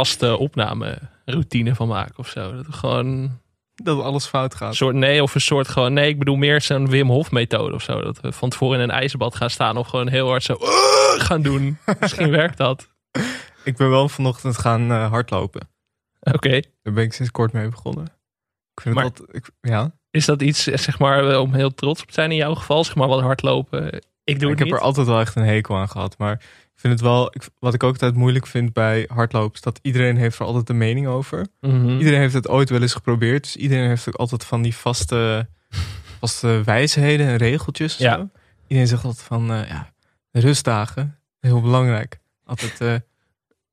vaste opnameroutine van maken of zo. Dat gewoon Dat alles fout gaat. een soort nee of een soort gewoon nee. Ik bedoel meer zo'n Wim Hof methode of zo. Dat we van tevoren in een ijzerbad gaan staan of gewoon heel hard zo "Uh," gaan doen. Misschien werkt dat. Ik ben wel vanochtend gaan eh, hardlopen. Oké. Daar ben ik sinds kort mee begonnen. Ik vind Maar- altijd... Ik, ja, Is dat iets zeg maar om heel trots op te zijn in jouw geval? Zeg maar wat hardlopen. Ik doe ik het heb niet. er altijd wel echt een hekel aan gehad. Maar vind het wel... Ik, wat ik ook altijd moeilijk vind bij hardlopen... is dat iedereen heeft er altijd een mening over. Mhm. Iedereen heeft het ooit wel eens geprobeerd. Dus iedereen heeft ook altijd van die vaste, vaste wijsheden en regeltjes. en Ja. zo. Iedereen zegt altijd van, eh, ja, rustdagen, heel belangrijk. Altijd eh,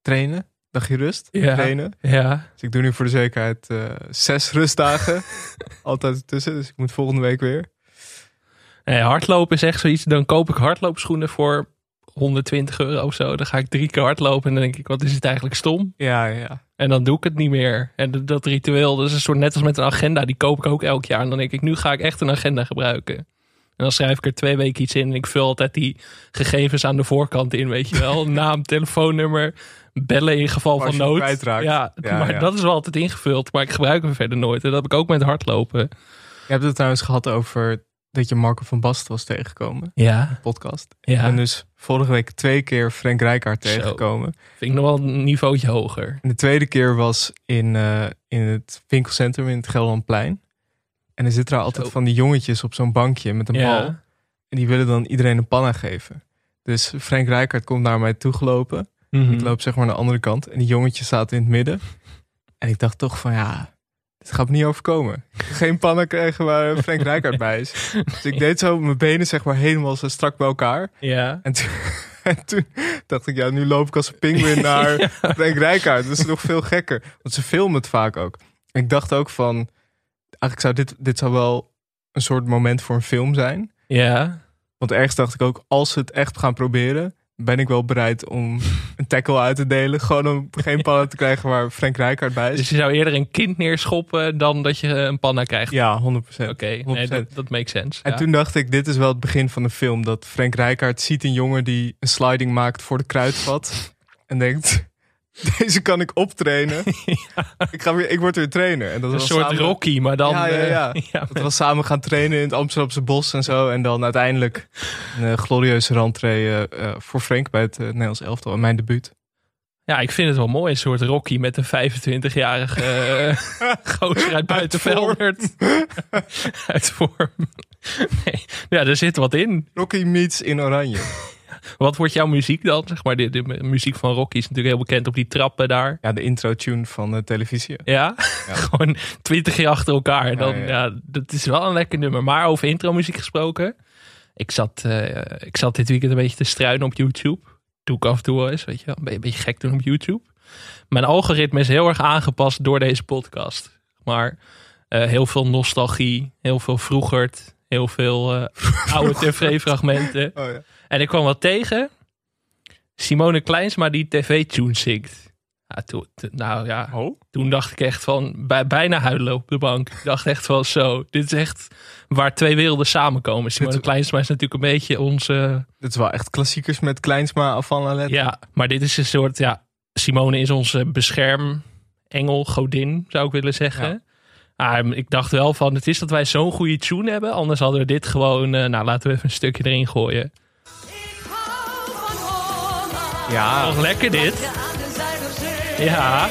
trainen, dagje rust, Ja. trainen. Ja. Dus ik doe nu voor de zekerheid eh, zes rustdagen. altijd tussen, dus ik moet volgende week weer. Nee, hardlopen is echt zoiets. Dan koop ik hardloopschoenen voor 120 euro of zo. Dan ga ik drie keer hardlopen en dan denk ik, wat is het eigenlijk stom? Ja, ja. En dan doe ik het niet meer. En dat, ritueel, dat is een soort net als met een agenda. Die koop ik ook elk jaar. En dan denk ik, nu ga ik echt een agenda gebruiken. En dan schrijf ik er twee weken iets in. En ik vul altijd die gegevens aan de voorkant in, weet je wel. Naam, telefoonnummer, bellen in geval van nood. Ja, Ja, maar ja. dat is wel altijd ingevuld. Maar ik gebruik hem verder nooit. En dat heb ik ook met hardlopen. Je hebt het trouwens gehad over dat je Marco van Basten was tegengekomen. Ja, Podcast. ja. En dus vorige week twee keer Frank Rijkaard Zo. tegengekomen. vind ik nog wel een niveautje hoger. En de tweede keer was in, eh, in het winkelcentrum in het Gelderlandplein. En er zitten daar altijd Zo. van die jongetjes op zo'n bankje met een Ja. bal. En die willen dan iedereen een panna geven. Dus Frank Rijkaard komt naar mij toegelopen. Mhm. Ik loop zeg maar naar de andere kant. En die jongetjes zaten in het midden. En ik dacht toch van ja, dit gaat me niet overkomen. Geen panna krijgen waar Frank Rijkaard bij is. Dus ik deed zo mijn benen zeg maar helemaal zo strak bij elkaar. Ja. En toen, en toen dacht ik, ja, nu loop ik als een pinguïn naar Frank Rijkaard. Dat is nog veel gekker. Want ze filmen het vaak ook. En ik dacht ook van, eigenlijk zou dit, dit zou wel een soort moment voor een film zijn. Ja. Want ergens dacht ik ook, als ze het echt gaan proberen, ben ik wel bereid om een tackle uit te delen. Gewoon om geen pannen te krijgen waar Frank Rijkaard bij is. Dus je zou eerder een kind neerschoppen dan dat je een panna krijgt. Ja, 100%. Oké, nee, dat, dat makes sense. En ja. toen dacht ik, dit is wel het begin van de film. Dat Frank Rijkaard ziet een jongen die een sliding maakt voor de kruidvat. En denkt, deze kan ik optrainen. ik, ga weer, ik word weer trainer. En dat een was soort samen, Rocky, maar dan... Ja, ja, eh, ja. Dat we samen gaan trainen in het Amsterdamse bos en zo. En dan uiteindelijk een eh, glorieuze rentree eh, voor Frank bij het Nederlands elftal. En mijn debuut. ja, ik vind het wel mooi. Een soort Rocky met een 25-jarige eh, gozer uit Buitenveldert. uit vorm. Nee. Ja, er zit wat in. Rocky meets in oranje. Wat wordt jouw muziek dan? Zeg maar, de, de muziek van Rocky is natuurlijk heel bekend op die trappen daar. Ja, de intro tune van de televisie. Ja, gewoon twintig jaar achter elkaar. Dan, Ja, dat is wel een lekker nummer. Maar over intromuziek gesproken. Ik zat, eh, ik zat dit weekend een beetje te struinen op YouTube. Doe ik af en toe wel eens, weet je wel. Een beetje, gek doen op YouTube. Mijn algoritme is heel erg aangepast door deze podcast. Maar eh, heel veel nostalgie, heel veel vroegert, heel veel eh, oude tv-fragmenten. Oh, ja. En ik kwam wat tegen. Simone Kleinsma die tv-tunes zingt. Ja, toen, nou ja, Oh? toen dacht ik echt van, bij, bijna huilen op de bank. Ik dacht echt van zo, dit is echt waar twee werelden samenkomen. Simone Dit- Kleinsma is natuurlijk een beetje onze, Dit is wel echt klassiekers met Kleinsma af van Lalet. ja, maar dit is een soort, ja, Simone is onze beschermengel, godin, zou ik willen zeggen. Ah, ik dacht wel van, het is dat wij zo'n goede tune hebben. Anders hadden we dit gewoon, eh, nou laten we even een stukje erin gooien. Ja. Toch lekker dit? Ja.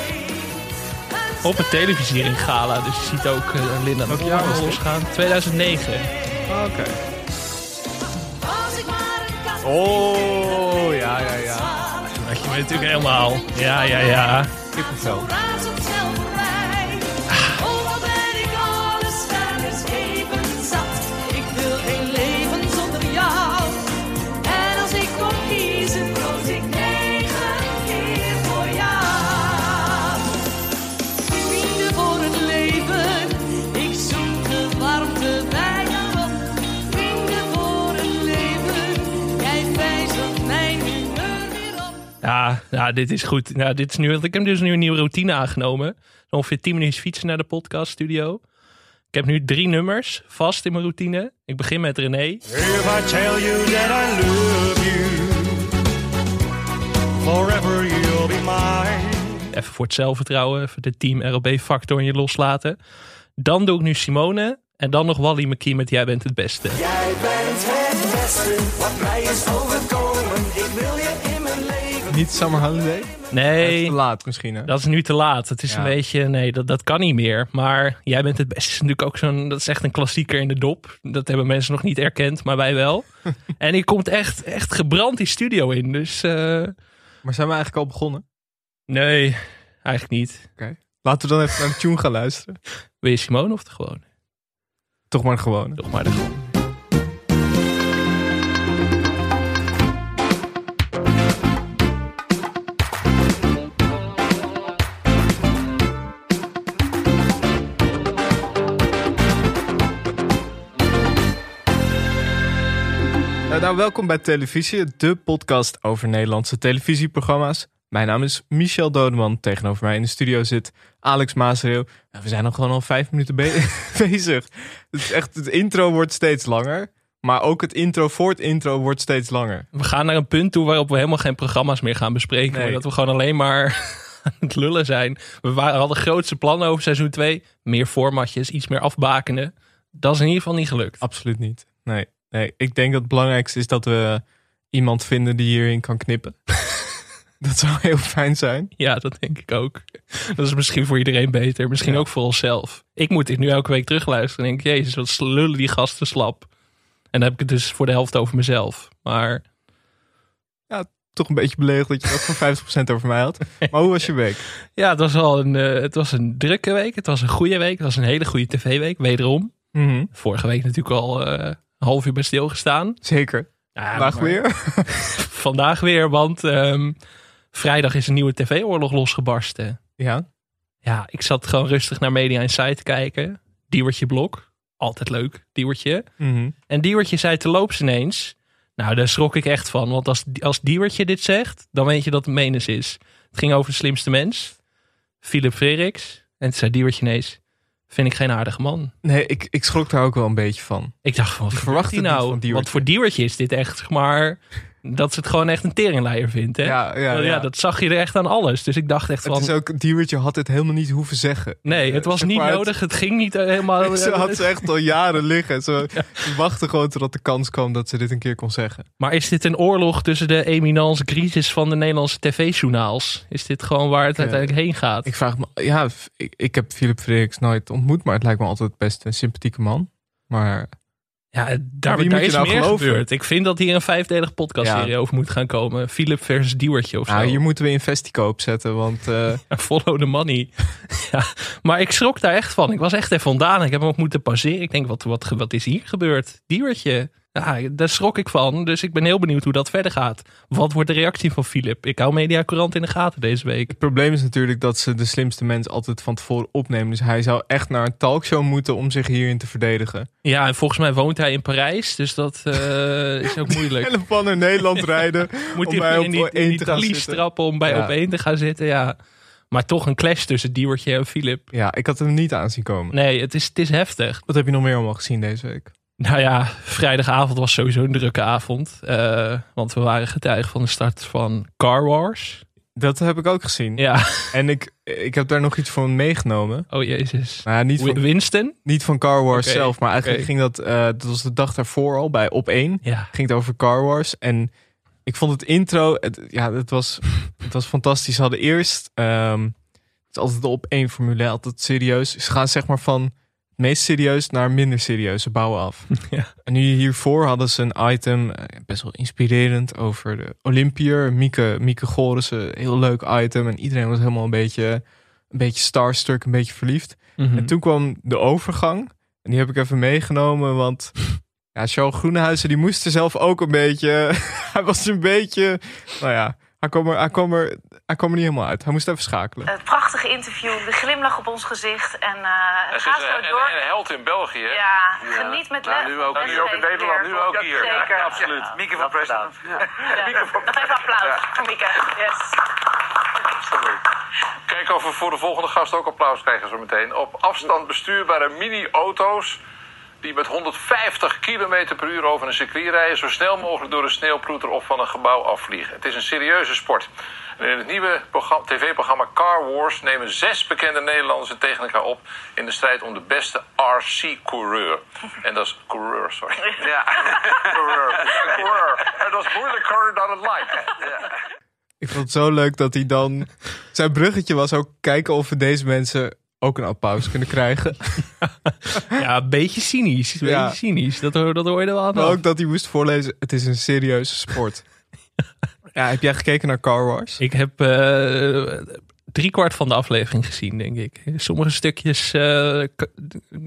Op een televisiering gala. Dus je ziet ook uh, Linda was dit? losgaan. 2009. Oké. Oh, ja, ja, ja. Dat je me natuurlijk helemaal. Ja, ja, ja. Kippenvel. Ja, ja, dit is goed. Ja, dit is nu, ik heb dus nu een nieuwe routine aangenomen. Ongeveer 10 minuten fietsen naar de podcaststudio. Ik heb nu drie nummers vast in mijn routine. Ik begin met René. If I tell you that I love you, forever you'll be mine. Even voor het zelfvertrouwen, even de team ROB-factor in je loslaten. Dan doe ik nu Simone. En dan nog Wally McKee met Jij bent het beste. Jij bent het beste wat mij is overkomen. Ik wil je. Niet Summer Holiday? Nee, Te laat misschien, hè? dat is nu te laat. Het is Ja. een beetje, nee, dat, dat kan niet meer. Maar Jij bent het beste is natuurlijk ook zo'n, dat is echt een klassieker in de dop. Dat hebben mensen nog niet erkend, maar wij wel. en die komt echt, echt gebrand die studio in. Dus eh, Maar zijn we eigenlijk al begonnen? nee, eigenlijk niet. Laten we dan even naar de tune gaan luisteren. Wil je Simone of de gewone? Toch maar gewoon. Toch maar de gewone. Nou, welkom bij Televisie, de podcast over Nederlandse televisieprogramma's. Mijn naam is Michel Dodeman. Tegenover mij in de studio zit Alex Maasreel. Nou, we zijn al gewoon al vijf minuten be- bezig. Het, is echt, het intro wordt steeds langer. Maar ook het intro voor het intro wordt steeds langer. We gaan naar een punt toe waarop we helemaal geen programma's meer gaan bespreken. Nee. Dat we gewoon alleen maar aan het lullen zijn. We waren, hadden grootste plannen over seizoen 2. Meer formatjes, iets meer afbakenen. Dat is in ieder geval niet gelukt. Absoluut niet. Nee, nee. Ik denk dat het belangrijkste is dat we iemand vinden die hierin kan knippen. dat zou heel fijn zijn. Ja, dat denk ik ook. Dat is misschien voor iedereen beter. Misschien Ja. ook voor onszelf. Ik moet dit nu elke week terugluisteren. En denk, jezus, wat lullen die gasten slap. En dan heb ik het dus voor de helft over mezelf. Maar Toch een beetje beledigd dat je ook voor 50% over mij had. Maar hoe was je week? ja, het was wel een, eh, het was een drukke week. Het was een goede week. Het was een hele goede tv-week, wederom. Mhm. Vorige week natuurlijk al eh, een half uur bij stilgestaan. Zeker. Ja, Vandaag weer. Vandaag weer, want ehm, vrijdag is een nieuwe tv-oorlog losgebarsten. Ja. Ja, ik zat gewoon rustig naar Media Insight te kijken. Diewertje Blok, altijd leuk, Diewertje. Mhm. En Diewertje zei te loops ineens. Nou, daar schrok ik echt van. Want als, als Diewertje dit zegt, dan weet je dat het Menens is. Het ging over de slimste mens. Philip Freriks. En toen zei Diewertje ineens, vind ik geen aardige man. Nee, ik, ik schrok daar ook wel een beetje van. Ik dacht van, wat verwacht hij nou? Want voor Diewertje is dit echt, zeg maar... Dat ze het gewoon echt een teringleier vindt, hè? Ja, ja, ja, ja. dat zag je er echt aan alles. Dus ik dacht echt Het van... is ook, Diewertje had dit helemaal niet hoeven zeggen. Nee, het was niet het- nodig. Het ging niet eh, helemaal... Ze had ze echt al jaren liggen. Ze, wachtte gewoon totdat de kans kwam dat ze dit een keer kon zeggen. Maar is dit een oorlog tussen de eminence crisis van de Nederlandse tv-journaals? Is dit gewoon waar het uiteindelijk heen gaat? Ik vraag me, ja, ik, ik heb Philip Frederiks nooit ontmoet, maar het lijkt me altijd best een sympathieke man. Maar ja, daar, Wie daar moet je is nou meer geloven? gebeurd. Ik vind dat hier een vijfdelige podcastserie Ja. over moet gaan komen. Philip versus Diewertje of zo. nou, hier moeten we Investico opzetten, want eh, Follow the money. ja, maar ik schrok daar echt van. Ik was echt even ontdaan. Ik heb hem ook moeten pauzeren. Ik denk, wat, wat, wat is hier gebeurd? Diewertje. Ja, daar schrok ik van. Dus ik ben heel benieuwd hoe dat verder gaat. Wat wordt de reactie van Philip? Ik hou Media Courant in de gaten deze week. het probleem is natuurlijk dat ze de slimste mens altijd van tevoren opnemen. Dus hij zou echt naar een talkshow moeten om zich hierin te verdedigen. Ja, en volgens mij woont hij in Parijs. Dus dat eh, is ook moeilijk. En van naar Nederland rijden. Moet om hij in die, op één te gaan zitten. om bij Ja. op één te gaan zitten? Ja. Maar toch een clash tussen Diewertje en Philip. Ja, ik had hem niet aanzien komen. Nee, het is, het is heftig. Wat heb je nog meer allemaal gezien deze week? Nou ja, vrijdagavond was sowieso een drukke avond. Eh, want we waren getuige van de start van Car Wars. Dat heb ik ook gezien. Ja, En ik, ik heb daar nog iets van meegenomen. oh jezus. Nou niet van, Winston? niet van Car Wars zelf, maar eigenlijk ging dat, eh, dat was de dag daarvoor al bij Op 1. Ja. ging het over Car Wars. En ik vond het intro, het, ja, het was, het was fantastisch. Ze hadden eerst, ehm, het is altijd de op één formule, altijd serieus. Ze gaan zeg maar van meest serieus naar minder serieus. Ze bouwen af. Ja. En nu hiervoor hadden ze een item, eh, best wel inspirerend, over de Olympiër. Mieke, Mieke Gorissen, heel leuk item. En iedereen was helemaal een beetje, een beetje starstruck, een beetje verliefd. Mhm. En toen kwam de overgang. En die heb ik even meegenomen, want ja, Charles Groenhuizen die moest er zelf ook een beetje... hij was een beetje... Nou ja, Hij kwam, er, hij, kwam er, hij kwam er niet helemaal uit. Hij moest even schakelen. Het prachtige interview, de glimlach op ons gezicht. En eh Het ga is zo een, een, door. een held in België. hè? Ja, geniet met Nou, nu ook, nu ook in Nederland, weer. nu ook hier. Zeker. Ja, absoluut. Mieke van Preston. Ja. Ja. Nog even applaus voor Mieke. Yes. Kijk of we voor de volgende gast ook applaus krijgen zo meteen. Op afstand bestuurbare mini-auto's die met 150 km per uur over een circuit rijden... zo snel mogelijk door een sneeuwploeter of van een gebouw afvliegen. Het is een serieuze sport. En in het nieuwe programma- tv-programma Car Wars nemen zes bekende Nederlanders het tegen elkaar op... in de strijd om de beste RC-coureur. En dat is coureur, sorry. Ja, coureur. Ja, coureur. En dat is moeilijker dan het lijkt. Ja. Ik vond het zo leuk dat hij dan... Zijn bruggetje was ook kijken of we deze mensen ook een applaus kunnen krijgen. Ja, een beetje cynisch. Een Ja. beetje cynisch. Dat, hoor- dat hoor je er wel aan. Maar af. ook dat hij moest voorlezen, het is een serieuze sport. Ja, heb jij gekeken naar Car Wars? Ik heb eh drie kwart van de aflevering gezien, denk ik. Sommige stukjes eh,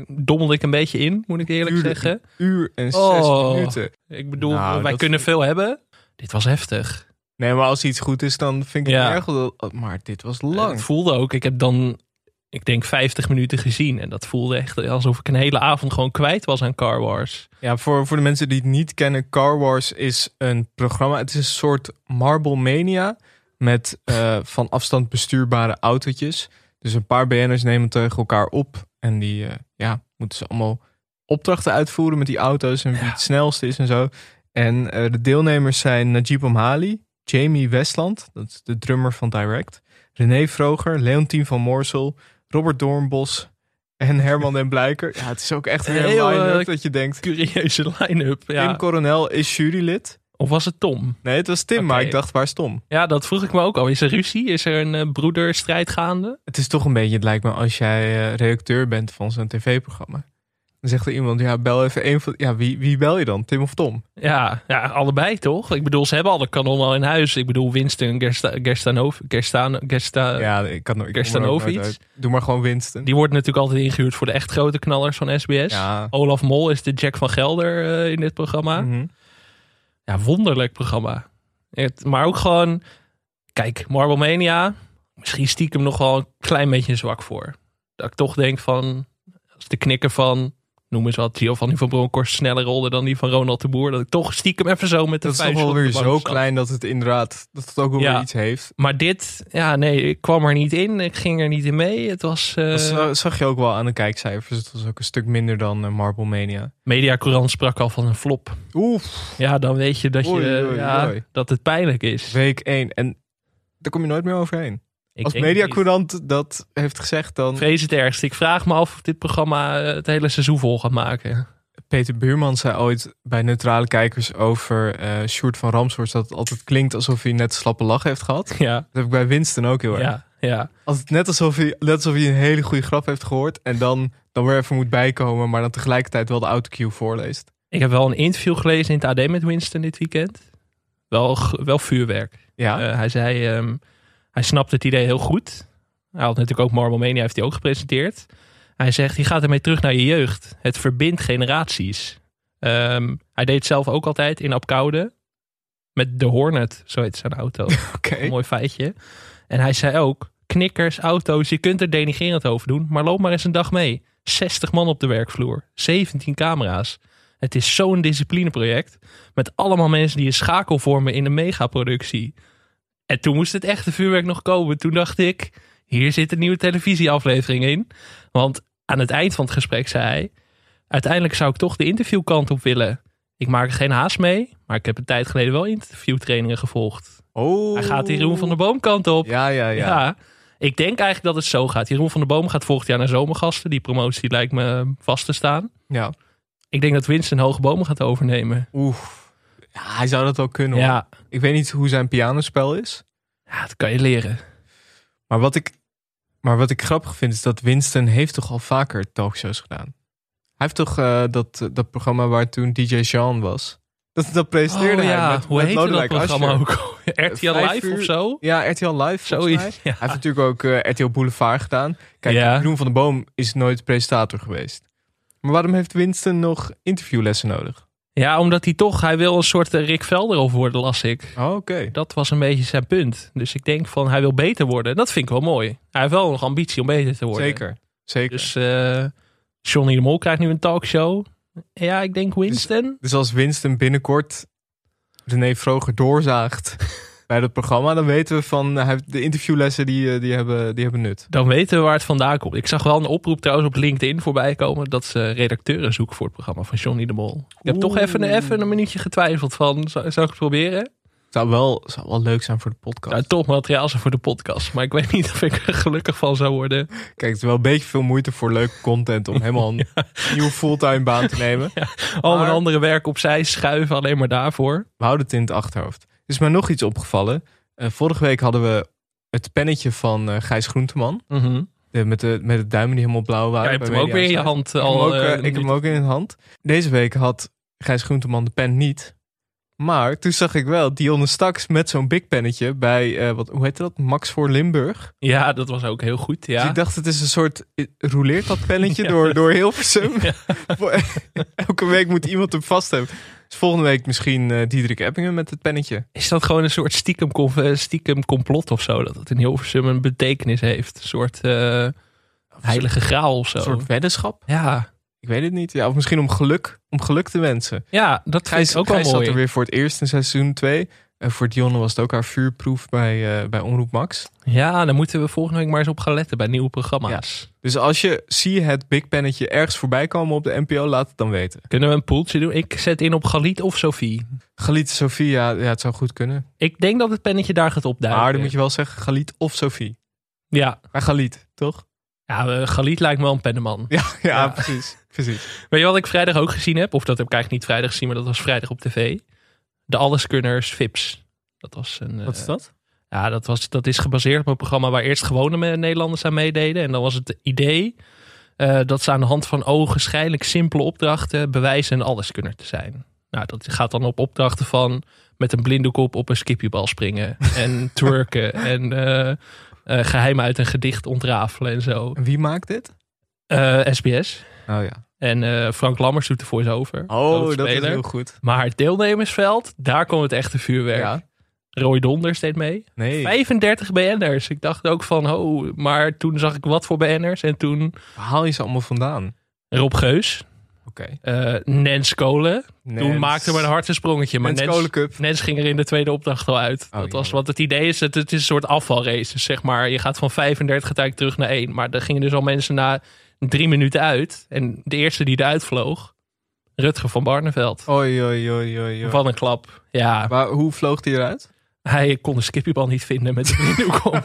dommelde ik een beetje in, moet ik eerlijk Uur- zeggen. Uur en zes Oh. minuten. Ik bedoel, Nou, wij kunnen veel hebben. Dit was heftig. Nee, maar als iets goed is, dan vind ik het Ja. erg. wel- Maar dit was Het lang. voelde ook, ik heb dan, ik denk 50 minuten gezien. En dat voelde echt alsof ik een hele avond gewoon kwijt was aan Car Wars. Ja, voor, voor de mensen die het niet kennen, Car Wars is een programma. Het is een soort Marble Mania met eh, van afstand bestuurbare autootjes. Dus een paar BN'ers nemen tegen elkaar op en die eh, ja, moeten ze allemaal opdrachten uitvoeren met die auto's en wie het snelste is en zo. En eh, de deelnemers zijn Najib Omhali, Jamie Westland, dat is de drummer van Direct, René Vroger, Leontien van Moorsel, Robert Doornbos en Herman den Blijker. Ja, het is ook echt een Heel, eh, line-up dat je denkt, Curieuze line-up. Ja. Tim Coronel is jurylid. Of was het Tom? Nee, het was Tim, maar ik dacht, waar is Tom? Ja, dat vroeg ik me ook al. Is er ruzie? Is er een eh, broederstrijd gaande? Het is toch een beetje, het lijkt me, als jij eh, redacteur bent van zo'n tv-programma. Dan zegt er iemand, ja, bel even een van... Ja, wie, wie bel je dan? Tim of Tom? Ja, ja, allebei toch? Ik bedoel, ze hebben alle kanonnen al in huis. Ik bedoel, Winston Gersta, Gerstanov, Gerstan, Gersta, ja, ik kan ik er Gerstanovic. Doe maar gewoon Winston. Die wordt natuurlijk altijd ingehuurd voor de echt grote knallers van SBS. Ja. Olaf Mol is de Jack van Gelder eh, in dit programma. Mhm. Ja, wonderlijk programma. Het, maar ook gewoon, kijk, Marble Mania, misschien stiekem nog wel een klein beetje zwak voor. Dat ik toch denk van, als de knikker van, noem eens wat, Giovanni van Bronckhorst sneller rolde dan die van Ronald de Boer. Dat ik toch stiekem even zo met de Dat is toch wel weer zo klein dat het inderdaad, dat het ook wel Ja. weer iets heeft. Maar dit, ja nee, ik kwam er niet in. Ik ging er niet in mee. Het was, eh Dat za- zag je ook wel aan de kijkcijfers. Het was ook een stuk minder dan eh, Marble Mania. Media Courant sprak al van een flop. Oef, Ja, dan weet je dat, je, Oei, oei, ja, oei. dat het pijnlijk is. week 1. En daar kom je nooit meer overheen. Ik Als. Mediacourant dat heeft gezegd, dan... Vrees het ergst. Ik vraag me af of dit programma eh, het hele seizoen vol gaat maken. Peter Buurman zei ooit bij neutrale kijkers over eh Sjoerd van Ramshorst dat het altijd klinkt alsof hij net een slappe lach heeft gehad. Ja, Dat heb ik bij Winston ook heel erg. ja, ja. Als het net alsof hij, net alsof hij een hele goede grap heeft gehoord en dan, dan weer even moet bijkomen, maar dan tegelijkertijd wel de autocue voorleest. Ik heb wel een interview gelezen in het AD met Winston dit weekend. Wel, wel vuurwerk. Ja, Eh, hij zei, ehm, hij snapt het idee heel goed. Hij had natuurlijk ook Marble Mania, heeft hij ook gepresenteerd. Hij zegt, je gaat ermee terug naar je jeugd. Het verbindt generaties. Ehm, hij deed het zelf ook altijd in Apkoude. Met de Hornet, zo heet zijn auto. mooi feitje. En hij zei ook, knikkers, auto's, je kunt er denigerend over doen. Maar loop maar eens een dag mee. 60 man op de werkvloer. 17 camera's. Het is zo'n disciplineproject. Met allemaal mensen die een schakel vormen in een megaproductie. En toen moest het echte vuurwerk nog komen. Toen dacht ik, hier zit een nieuwe televisieaflevering in. Want aan het eind van het gesprek zei hij... Uiteindelijk zou ik toch de interviewkant op willen. Ik maak er geen haast mee. Maar ik heb een tijd geleden wel interviewtrainingen gevolgd. Oh. Hij gaat die Jeroen van der Boom kant op. Ja, ja, ja. Ja. Ik denk eigenlijk dat het zo gaat. Jeroen van der Boom gaat volgend jaar naar Zomergasten. Die promotie lijkt me vast te staan. ja. Ik denk dat Winston Hoge Bomen gaat overnemen. Oeh. Ja, hij zou dat wel kunnen. hoor. Ja, Ik weet niet hoe zijn pianospel is. ja, dat kan je leren. Maar wat ik, maar wat ik grappig vind is dat Winston heeft toch al vaker talkshows gedaan. Hij heeft toch eh, dat, dat programma waar toen DJ Jean was. Dat, dat presenteerde Oh hij met, hoe met dat Lodewijk programma Asscher. ook? RTL Vijf Live uur- of zo? Ja, RTL Live volgens Zoiets. Ja. Hij heeft natuurlijk ook eh, RTL Boulevard gedaan. Kijk, Ja. Jeroen van der Boom is nooit presentator geweest. Maar waarom heeft Winston nog interviewlessen nodig? Ja, omdat hij toch, hij wil een soort eh, Rick Velderhof worden, las ik. Oh, Oké. Dat was een beetje zijn punt. Dus ik denk van, hij wil beter worden. Dat vind ik wel mooi. Hij heeft wel nog ambitie om beter te worden. Zeker. Zeker. Dus eh, Johnny de Mol krijgt nu een talkshow. Ja, ik denk Winston. Dus als Winston binnenkort René Vroger doorzaagt bij dat programma, dan weten we van hij heeft de interviewlessen die, eh, die, hebben, die hebben nut. Dan weten we waar het vandaan komt. Ik zag wel een oproep trouwens op LinkedIn voorbij komen. Dat ze redacteuren zoeken voor het programma van Johnny de Mol. Ik heb toch even, even een minuutje getwijfeld van, zou, zou ik het proberen? Zou wel, zou wel leuk zijn voor de podcast. Nou, toch materiaal zijn voor de podcast. Maar ik weet niet of ik er gelukkig van zou worden. Kijk, het is wel een beetje veel moeite voor leuke content om helemaal een nieuwe fulltime baan te nemen. Al mijn andere werk opzij schuiven alleen maar daarvoor. We houden het in het achterhoofd. Is mij nog iets opgevallen. Eh, vorige week hadden we het pennetje van eh, Gijs Groenteman. Mhm. De, met, de, met het duimen die helemaal blauw waren. Jij hebt bij hem ook weer in je hand Ik heb al. hem ook, eh, ik heb hem ook in de hand. Deze week had Gijs Groenteman de pen niet. Maar toen zag ik wel Dionne Staks met zo'n big pennetje bij, wat, hoe heet dat? Max voor Limburg. Ja, dat was ook heel goed. Ja. Dus ik dacht, het is een soort, roleert dat pennetje door, door Hilversum? Elke week moet iemand hem vast hebben. Dus volgende week misschien eh Diederik Eppingen met het pennetje. Is dat gewoon een soort stiekem, eh, stiekem complot of zo? Dat het in Hilversum een betekenis heeft. Een soort eh, heilige graal of zo. Een soort weddenschap? Ja. Ik weet het niet. Ja, of misschien om geluk, om geluk te wensen. ja, dat vind Gijs, ik ook wel Gijs zat mooi. er weer voor het eerst in seizoen 2. En voor Dionne was het ook haar vuurproef bij, eh, bij Omroep Max. Ja, dan moeten we volgende week maar eens op gaan letten bij nieuwe programma's. Dus als je zie het big pennetje ergens voorbij komen op de NPO, laat het dan weten. Kunnen we een poeltje doen? Ik zet in op Galit of Sophie. Galit, Sofie, ja, ja, het zou goed kunnen. Ik denk dat het pennetje daar gaat opduiken. Maar dan moet je wel zeggen Galit of Sofie. Ja, Maar Galit, toch? ja eh, Galit lijkt me wel een penneman. Ja, ja, Ja. precies. precies. Weet je wat ik vrijdag ook gezien heb? Of dat heb ik eigenlijk niet vrijdag gezien, maar dat was vrijdag op tv. De Alleskunners Vips. Dat was een... Wat eh, is dat? Ja, dat, was, dat is gebaseerd op een programma waar eerst gewone Nederlanders aan meededen. En dan was het idee eh, dat ze aan de hand van ogenschijnlijk simpele opdrachten bewijzen een alleskunner te zijn. Nou, dat gaat dan op opdrachten van met een blinde kop op een skipjebal springen en twerken en eh eh, geheimen uit een gedicht ontrafelen en zo. En wie maakt dit? Eh, SBS. Oh ja. En eh, Frank Lammers doet de voice-over. Oh, dat is heel goed. Maar het deelnemersveld, daar komt het echte vuurwerk. Ja. Roy Donders deed mee. Nee, 35 BN'ers. Ik dacht ook van, oh, maar toen zag ik wat voor BN'ers. En toen waar haal je ze allemaal vandaan? Rob Geus, Oké. eh Nens Kolen. Toen Nens. maakte mijn hart een sprongetje. Maar Nens Nens, Kolencup. Nens ging er in de tweede opdracht al uit. Oh, dat was, want het idee is, het, het is een soort afvalrace. Dus zeg maar, je gaat van 35 uiteindelijk terug naar 1. Maar er gingen dus al mensen na drie minuten uit. En de eerste die eruit vloog, Rutger van Barneveld. Oei, oei, oei, oei. Van een klap. Ja, Maar hoe vloog die eruit? Hij kon de skippiebal niet vinden met de blinddoek om.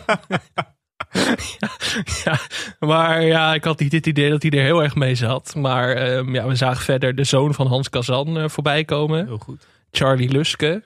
ja, ja, maar ja, ik had niet het idee dat hij er heel erg mee zat. Maar ehm, ja, we zagen verder de zoon van Hans Kazan eh, voorbij komen. Heel goed. Charlie Luske.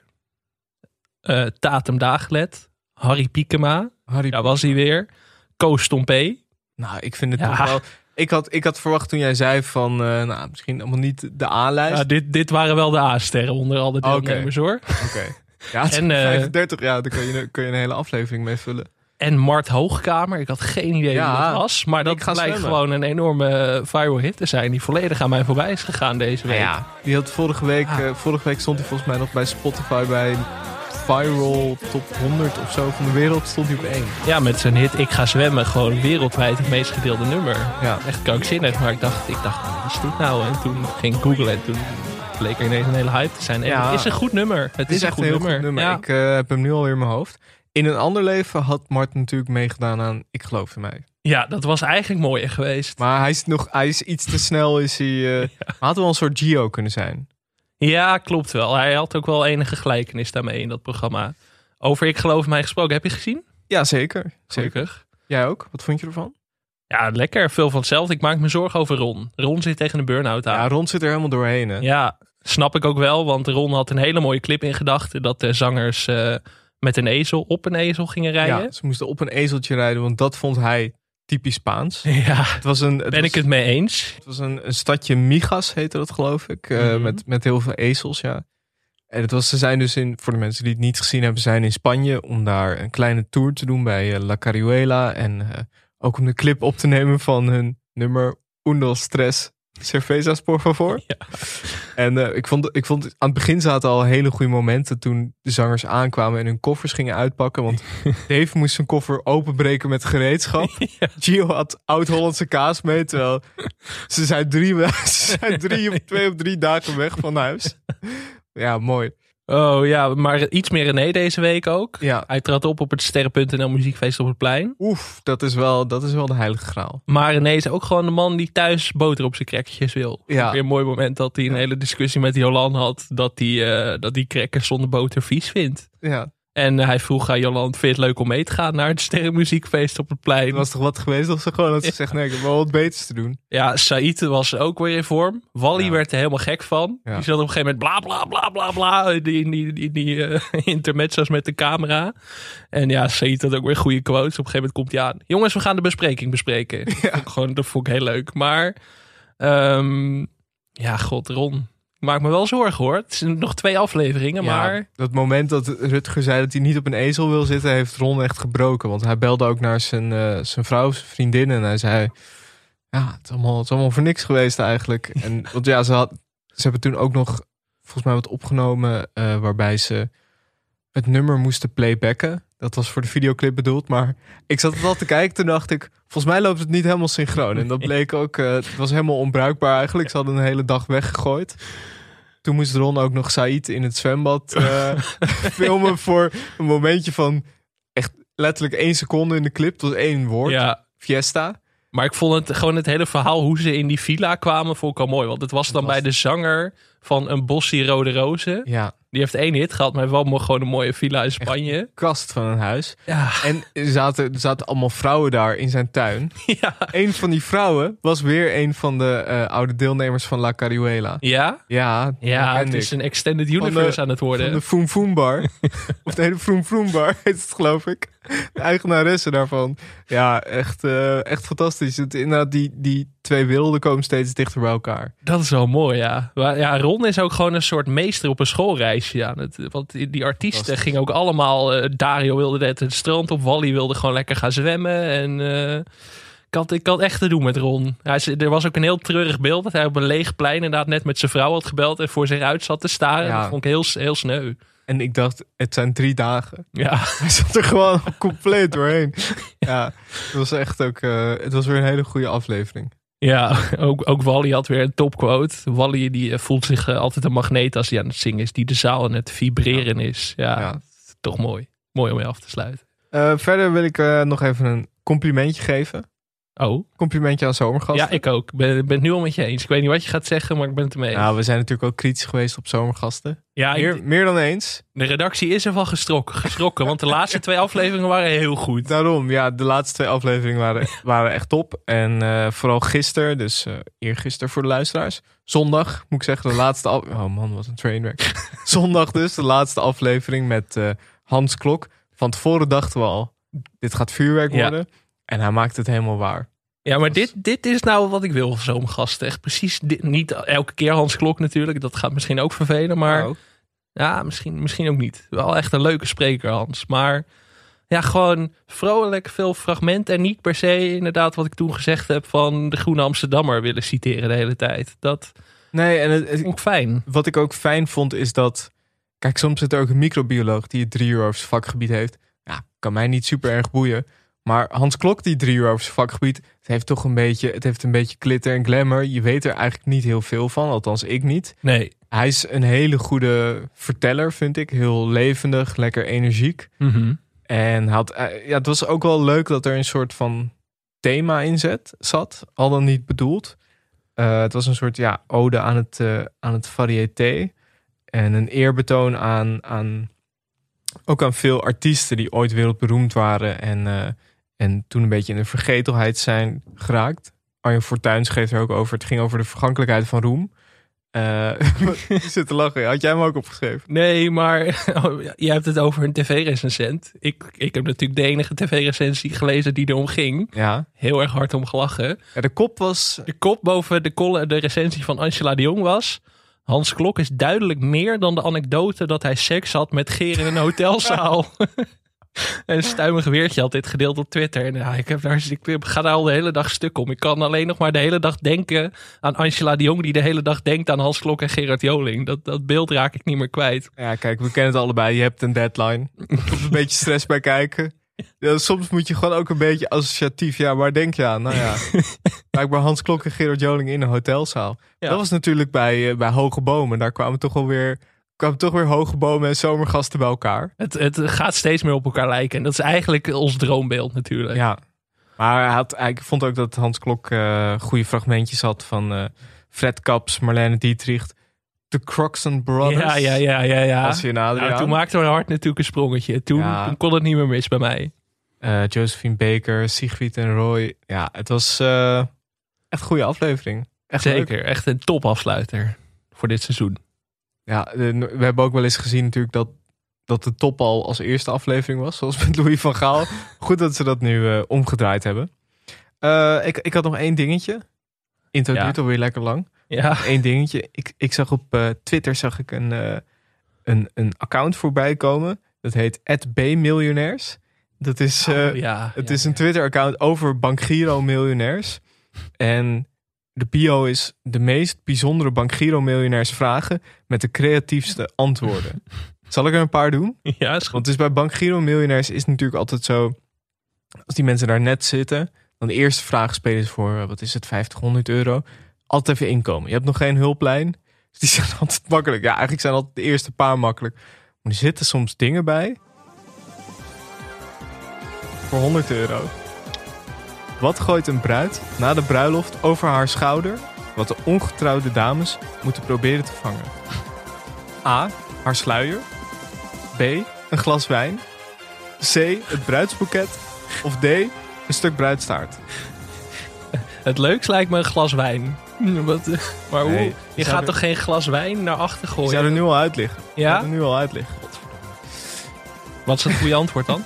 eh Tatum Daaglet. Harry Piekema. Harry Daar was hij weer. Koos Stompé. Nou, ik vind het Ja. toch wel... Ik had, ik had verwacht toen jij zei van... eh, nou, misschien allemaal niet de A-lijst. Ja, dit, dit waren wel de A-sterren onder alle Oké. deelnemers hoor. Oké. Ja, En, eh, 35, ja, daar kun je, kun je een hele aflevering mee vullen. En Mart Hoogkamer. Ik had geen idee Ja, wie dat was. Maar ik dat ga blijkt zwemmen. gewoon een enorme viral hit te zijn. Die volledig aan mij voorbij is gegaan deze week. Ja, die had vorige week, Ah. eh, vorige week stond hij volgens mij nog bij Spotify bij viral top 100 of zo van de wereld stond hij op één. Ja, met zijn hit Ik ga zwemmen. Gewoon wereldwijd het meest gedeelde nummer. Ja. Echt krankzinnig. Maar ik dacht, ik dacht wat is dit nou? En toen ging ik googlen en toen bleek er ineens een hele hype te zijn. En Ja. het is een goed nummer. Het, is, een echt goed een heel nummer. goed nummer. Ja. Ik eh, heb hem nu alweer in mijn hoofd. In een ander leven had Mart natuurlijk meegedaan aan Ik geloof in mij. ja, dat was eigenlijk mooier geweest. Maar hij is nog, hij is iets te snel. Is hij, eh, Hij had wel een soort Gio kunnen zijn. Ja, klopt wel. Hij had ook wel enige gelijkenis daarmee in dat programma. Over Ik geloof mij gesproken. Heb je gezien? Ja, zeker. zeker. Zeker. Jij ook? Wat vond je ervan? Ja, lekker. Veel van hetzelfde. Ik maak me zorgen over Ron. Ron zit tegen een burn-out aan. Ja, Ron zit er helemaal doorheen. Hè? Ja, snap ik ook wel. Want Ron had een hele mooie clip in gedachten. Dat de zangers eh, met een ezel op een ezel gingen rijden. Ja, ze moesten op een ezeltje rijden, want dat vond hij typisch Spaans. Ja, Het was een, het ben was, ik het mee eens. Het was een, een stadje Migas, heette dat geloof ik. eh, Mhm. met, met heel veel ezels, ja. En het was, ze zijn dus in, voor de mensen die het niet gezien hebben, zijn in Spanje om daar een kleine tour te doen bij eh, La Carihuela. En eh, ook om de clip op te nemen van hun nummer Uno Stress Cervezas, por favor. Ja. En eh, ik, vond, ik vond, aan het begin zaten al hele goede momenten toen de zangers aankwamen en hun koffers gingen uitpakken. Want Dave moest zijn koffer openbreken met gereedschap. Gio had oud-Hollandse kaas mee, terwijl ze zijn, drie, ze zijn drie of twee of drie dagen weg van huis. Ja, mooi. Oh ja, maar iets meer René deze week ook. Ja, Hij trad op op het Sterren.nl muziekfeest op het plein. oef, dat is wel, dat is wel de heilige graal. Maar René is ook gewoon de man die thuis boter op zijn crackers wil. Ja. Weer een mooi moment dat hij een hele discussie met Jolan had. Dat hij eh, dat die crackers zonder boter vies vindt. Ja, En hij vroeg aan Jolan, vind je het leuk om mee te gaan naar het Sterrenmuziekfeest op het plein? het was toch wat geweest of ze gewoon dat ze zegt, nee, ik heb wel wat beters te doen. Ja, Said was ook weer in vorm. Wally Ja. werd er helemaal gek van. Ja. Die zat op een gegeven moment bla bla bla bla bla. Die, die, die, die eh, intermezzo's met de camera. En ja, Said had ook weer goede quotes. Op een gegeven moment komt hij aan. Jongens, we gaan de bespreking bespreken. Gewoon, dat vond ik heel leuk. Maar ehm, ja, god, Ron. Ik maak me wel zorgen hoor. Het zijn nog twee afleveringen, Ja, maar... dat moment dat Rutger zei dat hij niet op een ezel wil zitten, heeft Ron echt gebroken. Want hij belde ook naar zijn, eh, zijn vrouw, zijn vriendin. En hij zei, ja, het is allemaal, het is allemaal voor niks geweest eigenlijk. En, want ja, ze, had, ze hebben toen ook nog volgens mij wat opgenomen eh, waarbij ze het nummer moesten playbacken. Dat was voor de videoclip bedoeld. Maar ik zat het al te kijken. Toen dacht ik, volgens mij loopt het niet helemaal synchroon. En dat bleek ook, eh, het was helemaal onbruikbaar eigenlijk. Ze hadden een hele dag weggegooid. Toen moest Ron ook nog Said in het zwembad eh, filmen voor een momentje van echt letterlijk één seconde in de clip. tot één woord. Ja, Fiesta. Maar ik vond het gewoon het hele verhaal hoe ze in die villa kwamen, vond ik al mooi. Want het was dan bij de zanger van een bossie rode rozen. Ja, Die heeft één hit gehad, maar wel mo- gewoon een mooie villa in Spanje. kast van een huis. Ja, En er zaten, er zaten allemaal vrouwen daar in zijn tuin. ja. Een van die vrouwen was weer een van de eh, oude deelnemers van La Caruela. Ja? Ja, Ja, het is een extended universe de- aan het Van worden. de Foom Foom Bar. of de hele Foom Foom Bar heet het geloof ik. De eigenaresse daarvan. Ja, echt, eh, echt fantastisch. Het, inderdaad, die, die twee werelden komen steeds dichter bij elkaar. Dat is wel mooi, ja. Maar ja, Ron is ook gewoon een soort meester op een schoolreisje. aan het, want die, die artiesten gingen ook allemaal... eh, Dario wilde net het strand op, Wally wilde gewoon lekker gaan zwemmen. En eh, ik, had, ik had echt te doen met Ron. Hij, er was ook een heel treurig beeld dat hij op een leeg plein inderdaad net met zijn vrouw had gebeld... en voor zich uit zat te staren. Ja. Dat vond ik heel, heel sneu. En ik dacht, het zijn drie dagen. Ja, Hij zat er gewoon compleet doorheen. Ja, het was echt ook... eh, het was weer een hele goede aflevering. ja ook, ook Wally had weer een topquote. Wally die eh, voelt zich eh, altijd een magneet als hij aan het zingen is... die de zaal aan het vibreren is. Ja, Ja. toch mooi. Mooi om mee af te sluiten. Verder wil ik nog even een complimentje geven. Oh, Complimentje aan zomergasten. ja, ik ook. Ik ben, ben het nu al met je eens. Ik weet niet wat je gaat zeggen, maar ik ben het ermee. eens. Nou, we zijn natuurlijk ook kritisch geweest op zomergasten. ja, ik- Meer, meer dan eens. de redactie is ervan gestrokken, geschrokken. want de laatste twee afleveringen waren heel goed. Daarom, ja, de laatste twee afleveringen waren, waren echt top. En eh, vooral gisteren, dus eh eergisteren voor de luisteraars. Zondag, moet ik zeggen, de laatste Oh man, wat een trainwreck. Zondag dus, de laatste aflevering met eh, Hans Klok. Van tevoren dachten we al, dit gaat vuurwerk Ja. En hij maakt het helemaal waar. Ja, maar dit, dit is nou wat ik wil van zo'n gasten. Echt precies dit, niet elke keer Hans Klok natuurlijk. Dat gaat misschien ook vervelen, maar... Oh. Ja, misschien, misschien ook niet. Wel echt een leuke spreker, Hans. Maar ja, gewoon vrolijk, veel fragmenten. En niet per se inderdaad wat ik toen gezegd heb van de Groene Amsterdammer willen citeren de hele tijd. Dat Nee, en het, ik fijn. wat ik ook fijn vond is dat... Kijk, soms zit er ook een microbioloog die het drie uur over zijn vakgebied heeft. Ja, kan mij niet super erg boeien. Maar Hans Klok die drie uur over zijn vakgebied... het heeft toch een beetje, het heeft een beetje glitter en glamour. Je weet er eigenlijk niet heel veel van, althans ik niet. Nee. Hij is een hele goede verteller, vind ik. Heel levendig, lekker energiek. Mhm. En had, eh, ja, het was ook wel leuk dat er een soort van thema in zet, zat. Al dan niet bedoeld. Eh, het was een soort ja, ode aan het, eh, aan het variété. En een eerbetoon aan, aan ook aan veel artiesten die ooit wereldberoemd waren. En, en toen een beetje in de vergetelheid zijn geraakt. Arjen Fortuyn schreef er ook over. Het ging over de vergankelijkheid van roem. Eh je zit te lachen. Had jij hem ook opgeschreven? Nee, maar oh, ja, jij hebt het over een tv-recensent. Ik, ik heb natuurlijk de enige tv-recensie gelezen die erom ging. Ja. Heel erg hard om gelachen. ja de kop was De kop boven de, col- de recensie van Angela de Jong was... Hans Klok is duidelijk meer dan de anekdote dat hij seks had met Geer in een hotelzaal. En Stuimig Weertje had dit gedeeld op Twitter. En ja, ik, heb daar, ik ga daar al de hele dag stuk om. Ik kan alleen nog maar de hele dag denken aan Angela de Jong... die de hele dag denkt aan Hans Klok en Gerard Joling. Dat, dat beeld raak ik niet meer kwijt. Ja, kijk, we kennen het allebei. Je hebt een deadline. Er komt een beetje stress bij kijken. Ja, soms moet je gewoon ook een beetje associatief. Ja, waar denk je aan? Nou ja, blijkbaar Hans Klok en Gerard Joling in een hotelzaal. Ja. Dat was natuurlijk bij, eh, bij Hoge Bomen. Daar kwamen toch alweer kwamen toch weer Hoge Bomen en zomergasten bij elkaar. Het, het gaat steeds meer op elkaar lijken. En dat is eigenlijk ons droombeeld natuurlijk. Ja. Maar hij had, ik vond ook dat Hans Klok eh, goede fragmentjes had van eh, Fred Kaps, Marlene Dietrich, de Croxon Brothers. ja, ja, ja. ja, ja. Als je Nou, toen maakte mijn hart natuurlijk een sprongetje. Toen, Ja. toen kon het niet meer mis bij mij. Eh, Josephine Baker, Sigrid en Roy. Ja, het was echt een goede aflevering. Echt leuk. Zeker, echt een topafsluiter voor dit seizoen. Ja, we hebben ook wel eens gezien natuurlijk dat, dat de top al als eerste aflevering was. Zoals met Louis van Gaal. Goed dat ze dat nu eh, omgedraaid hebben. Eh, ik, ik had nog één dingetje. Intro Ja. duurt alweer lekker lang. Ja, Eén dingetje. Ik, ik zag op eh, Twitter zag ik een, een, een account voorbij komen. Dat heet @bmiljonairs. Dat is, Oh, ja het ja, is een. Twitter-account over bankgiro-miljonairs. En de bio is de meest bijzondere bankgiro-miljonairs vragen met de creatiefste antwoorden. Zal ik er een paar doen? Ja, is goed. Want het is bij bankgiro-miljonairs is het natuurlijk altijd zo... Als die mensen daar net zitten, dan de eerste vraag spelen ze voor, eh, wat is het, 50, 100 euro. Altijd even inkomen. Je hebt nog geen hulplijn. Dus die zijn altijd makkelijk. Ja, eigenlijk zijn altijd de eerste paar makkelijk. Maar er zitten soms dingen bij. Voor 100 euro. Wat gooit een bruid na de bruiloft over haar schouder... wat de ongetrouwde dames moeten proberen te vangen? A. Haar sluier. B. Een glas wijn. C. Het bruidsboeket. Of D. Een stuk bruidstaart. Het leukst lijkt me een glas wijn. Wat, maar hoe? Nee, je je gaat er- toch geen glas wijn naar achter gooien? zou er nu al uit liggen. Ja? zou er nu al uit liggen. Wat is het goede antwoord dan?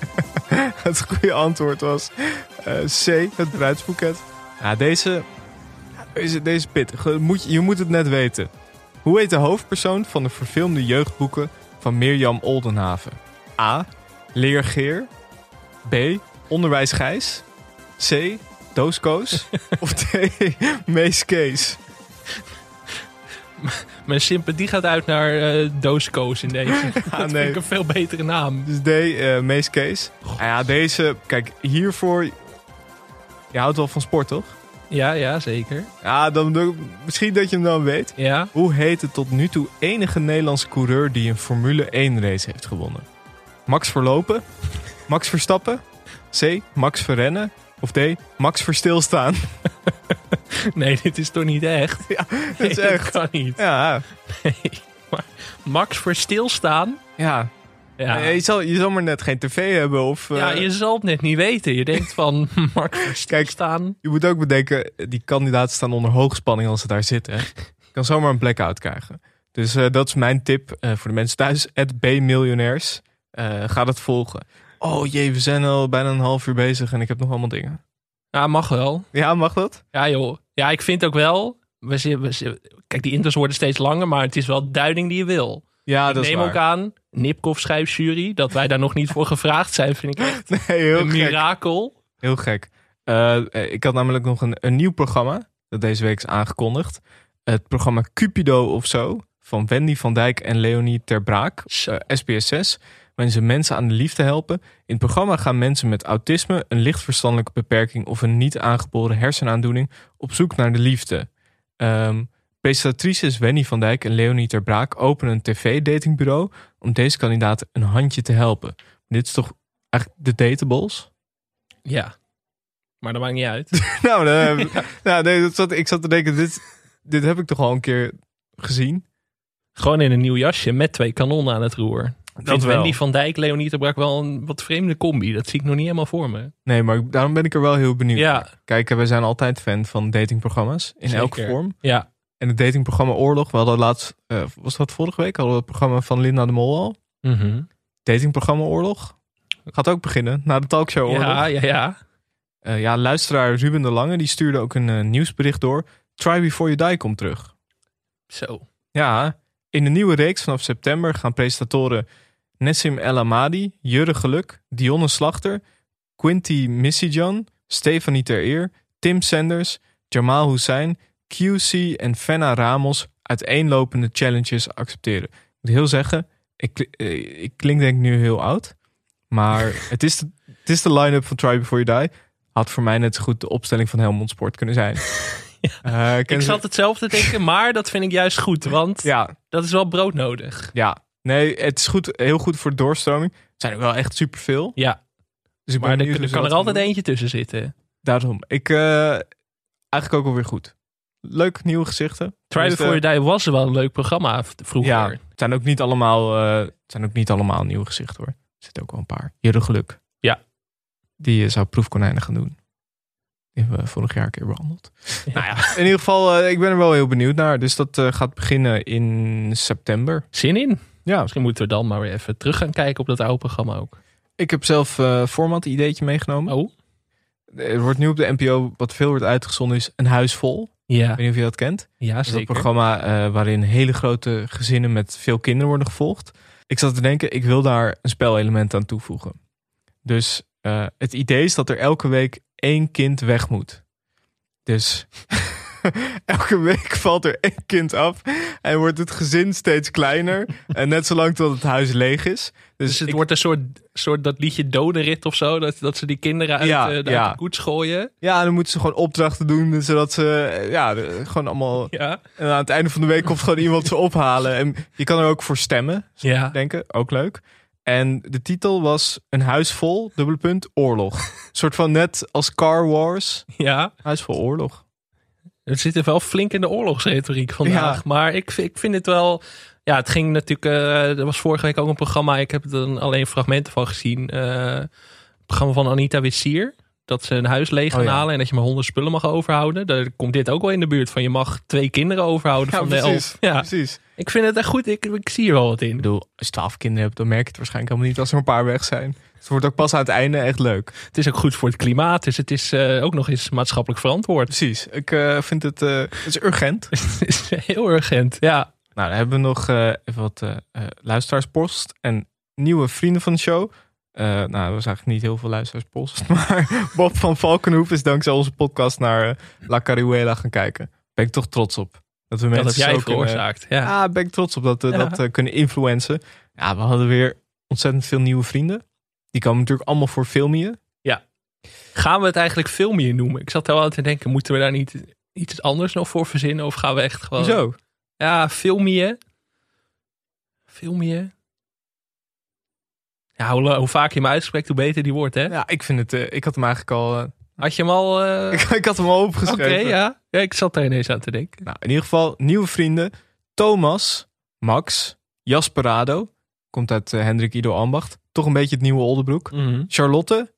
Het goede antwoord was C. Het bruidsboeket. Ja, deze, deze, deze is pittig. Je moet, je moet het net weten. Hoe heet de hoofdpersoon van de verfilmde jeugdboeken van Mirjam Oldenhaven? A. Leer Geer. B. Onderwijs Gijs. C. Dooskoos. of D. Mees Kees. Mijn sympathie gaat uit naar eh Dooskoos in deze. dat vind ik een veel betere naam. Dus D, eh Mees Kees. Nou ja, deze, kijk, hiervoor... Je houdt wel van sport, toch? Ja, ja, zeker. Ja, dan, misschien dat je hem dan weet. Ja. Hoe heet de tot nu toe enige Nederlandse coureur die een Formule 1 race heeft gewonnen? Max Verlopen? Max Verstappen? C. Max Verrennen? Of D. Max Verstilstaan? Nee, dit is toch niet echt? Ja, dat is echt. kan niet. Ja, Nee. Maar Max voor stilstaan? ja. Ja. Je, zal, je zal maar net geen tv hebben of... eh, ja, je zal het net niet weten. Je denkt van Max voor stilstaan. Je moet ook bedenken, die kandidaten staan onder hoogspanning als ze daar zitten. Je kan zomaar een blackout krijgen. Dus eh, dat is mijn tip eh, voor de mensen thuis. Het B-miljonairs. Eh, ga dat volgen. Oh jee, we zijn al bijna een half uur bezig en ik heb nog allemaal dingen. Ja, mag wel. Ja, mag dat? Ja, joh. Ja, ik vind ook wel. We, we, kijk, die intros worden steeds langer, maar het is wel de duiding die je wil. Ja, ik dat is neem waar. ook aan, Nipkoff schrijfjury, dat wij daar nog niet voor gevraagd zijn, vind ik echt Nee, heel een gek. mirakel. Heel gek. Eh, eh, ik had namelijk nog een, een nieuw programma dat deze week is aangekondigd. Het programma Cupido of zo van Wendy van Dijk en Leonie Ter Braak, Zo. eh, SBS 6, waarin ze mensen aan de liefde helpen. In het programma gaan mensen met autisme, een licht verstandelijke beperking of een niet aangeboren hersenaandoening op zoek naar de liefde. Ehm presentatrices Wendy van Dijk en Leonie Ter Braak openen een tv-datingbureau om deze kandidaten een handje te helpen. Dit is toch eigenlijk de datables? Ja, maar dat maakt niet uit. Nou, dan, ik- nou nee, dat zat, ik zat te denken, dit, dit heb ik toch al een keer gezien. Gewoon in een nieuw jasje met twee kanonnen aan het roer. Dat wel. Wendy van Dijk, Leonie de Brak wel een wat vreemde combi. Dat zie ik nog niet helemaal voor me. Nee, maar daarom ben ik er wel heel benieuwd. Ja, Kijk, we zijn altijd fan van datingprogramma's in Zeker. elke vorm. ja. En het datingprogramma Oorlog, we hadden laatst, eh, was dat vorige week, hadden we het programma van Linda de Mol al. Mhm. Datingprogramma Oorlog. Gaat ook beginnen, na de talkshow Oorlog. ja, ja, ja. Eh, ja, luisteraar Ruben de Lange, die stuurde ook een eh, nieuwsbericht door. Try Before You Die komt terug. Zo. Ja, in de nieuwe reeks vanaf september gaan presentatoren Nessim El Amadi, Jurre Geluk, Dionne Slachter, Quinty Missijan, Stefanie Ter Eer, Tim Sanders, Jamal Hussein, QC en Fenna Ramos uiteenlopende challenges accepteren. Ik moet heel zeggen, ik, eh, ik klink denk ik nu heel oud. Maar het is de, het is de line-up van Try Before You Die. Had voor mij net zo goed de opstelling van Helmond Sport kunnen zijn. Eh, Ik ze- zat hetzelfde denken, maar dat vind ik juist goed. Want Ja, dat is wel broodnodig. ja. Nee, het is goed, heel goed voor doorstroming. Het zijn er wel echt superveel. Ja, Dus ik maar er, er kan er altijd doen. eentje tussen zitten. Daarom. Ik, eh, eigenlijk ook alweer goed. Leuk, nieuwe gezichten. Try Before You Die was wel een leuk programma vroeger. Ja, het zijn ook niet allemaal, eh, het zijn ook niet allemaal nieuwe gezichten hoor. Er zitten ook wel een paar. Jurre Geluk. Ja. Die eh, zou proefkonijnen gaan doen. Die hebben we vorig jaar een keer behandeld. Nou ja, in ieder geval, eh, ik ben er wel heel benieuwd naar. Dus dat gaat beginnen in september. Zin in. Ja, Misschien moeten we dan maar weer even terug gaan kijken op dat oude programma ook. ik heb zelf eh format ideetje meegenomen. Oh, Er wordt nu op de NPO, wat veel wordt uitgezonden, is Een Huis Vol. ja. Ik weet niet of je dat kent. Ja, Dat is een programma eh, waarin hele grote gezinnen met veel kinderen worden gevolgd. Ik zat te denken, ik wil daar een spelelement aan toevoegen. Dus eh, het idee is dat er elke week één kind weg moet. Dus elke week valt er één kind af en wordt het gezin steeds kleiner. en net zolang tot het huis leeg is. Dus, Dus het ik- wordt een soort, soort dat liedje dodenrit of zo. Dat, dat ze die kinderen uit, Ja, eh, uit ja. de koets gooien. ja, dan moeten ze gewoon opdrachten doen, zodat ze ja, gewoon allemaal... Ja. En aan het einde van de week komt gewoon iemand ze ophalen. En je kan er ook voor stemmen. Ja. denken. Ook leuk. En de titel was Een huis vol, dubbele punt, oorlog. Een soort van net als Car Wars, ja. huis vol oorlog. Het zit er wel flink in de oorlogsretoriek vandaag. Ja. Maar ik, vind- ik vind het wel... Ja, het ging natuurlijk... eh er was vorige week ook een programma. Ik heb er dan alleen fragmenten van gezien. eh, het programma van Anita Wissier. Dat ze een huis leeg gaan Oh ja. halen en dat je maar honderd spullen mag overhouden. Daar komt dit ook wel in de buurt van. Je mag twee kinderen overhouden van de elf. Ja, precies. ik vind het echt goed. Ik, ik zie er wel wat in. Ik bedoel, als je twaalf kinderen hebt, dan merk je het waarschijnlijk helemaal niet als er een paar weg zijn. Het wordt ook pas aan het einde echt leuk. Het is ook goed voor het klimaat. Dus het is eh, ook nog eens maatschappelijk verantwoord. Precies. Ik eh, vind het, eh, het is urgent. het is heel urgent. Ja, Nou, dan hebben we nog eh, even wat luisteraarspost en nieuwe vrienden van de show. Eh, nou, dat was eigenlijk niet heel veel luisteraarspost. Maar Bob van Valkenhoef is dankzij onze podcast naar La Caruela gaan kijken. Ben ik toch trots op. Dat we dat mensen heb jij zo kunnen- veroorzaakt. Ja. Ja, ben ik trots op dat we Ja. dat kunnen influencen. Ja, we hadden weer ontzettend veel nieuwe vrienden. Die komen natuurlijk allemaal voor filmien. Gaan we het eigenlijk filmje noemen? Ik zat er wel aan te denken, moeten we daar niet iets anders nog voor verzinnen? Of gaan we echt gewoon... Zo. Ja, filmje. Filmje. Ja, hoe, hoe vaak je hem uitspreekt, hoe beter die wordt, hè? Ja, ik vind het. eh, ik had hem eigenlijk al. eh, Had je hem al... eh, ik, ik had hem al Oké, opgeschreven. ja. ja. Ik zat daar ineens aan te denken. Nou, in ieder geval nieuwe vrienden. Thomas, Max, Jasperado. Komt uit Hendrik Ido Ambacht. Toch een beetje het nieuwe Oldenbroek. Mhm. Charlotte,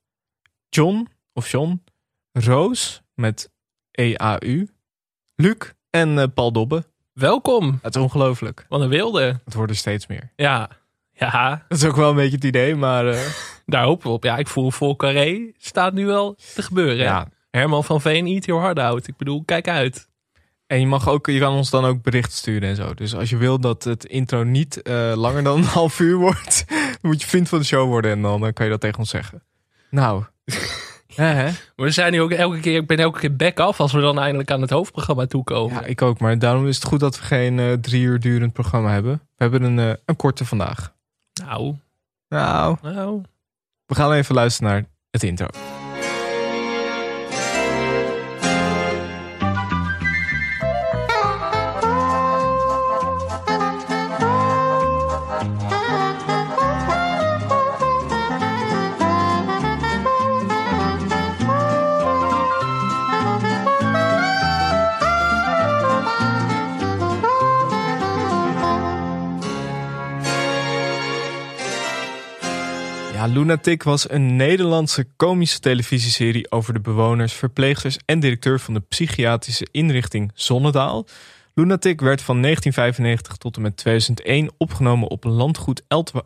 John of John, Roos met EAU, Luc en eh, Paul Dobbe. Welkom. Het is ongelooflijk. Wat een wilde. Het worden er steeds meer. Ja. Ja, Dat is ook wel een beetje het idee, maar eh, daar hopen we op. Ja, ik voel vol carré staat nu wel te gebeuren. ja. Herman van Veen, eat your heart out. Ik bedoel, kijk uit. En je, mag ook, je kan ons dan ook bericht sturen en zo. Dus als je wil dat het intro niet eh, langer dan een half uur wordt, moet je vriend van de show worden en dan eh, kan je dat tegen ons zeggen. Nou, hè, hè? Maar we zijn nu ook elke keer, ik ben elke keer back af als we dan eindelijk aan het hoofdprogramma toekomen. Ja, ik ook. Maar daarom is het goed dat we geen eh, drie uur durend programma hebben. We hebben een, eh, een korte vandaag. Nou, Nou, nou. we gaan even luisteren naar het intro. Lunatic was een Nederlandse komische televisieserie over de bewoners, verpleegsters en directeur van de psychiatrische inrichting Zonnedaal. Lunatic werd van 1995 tot en met 2001 opgenomen op landgoed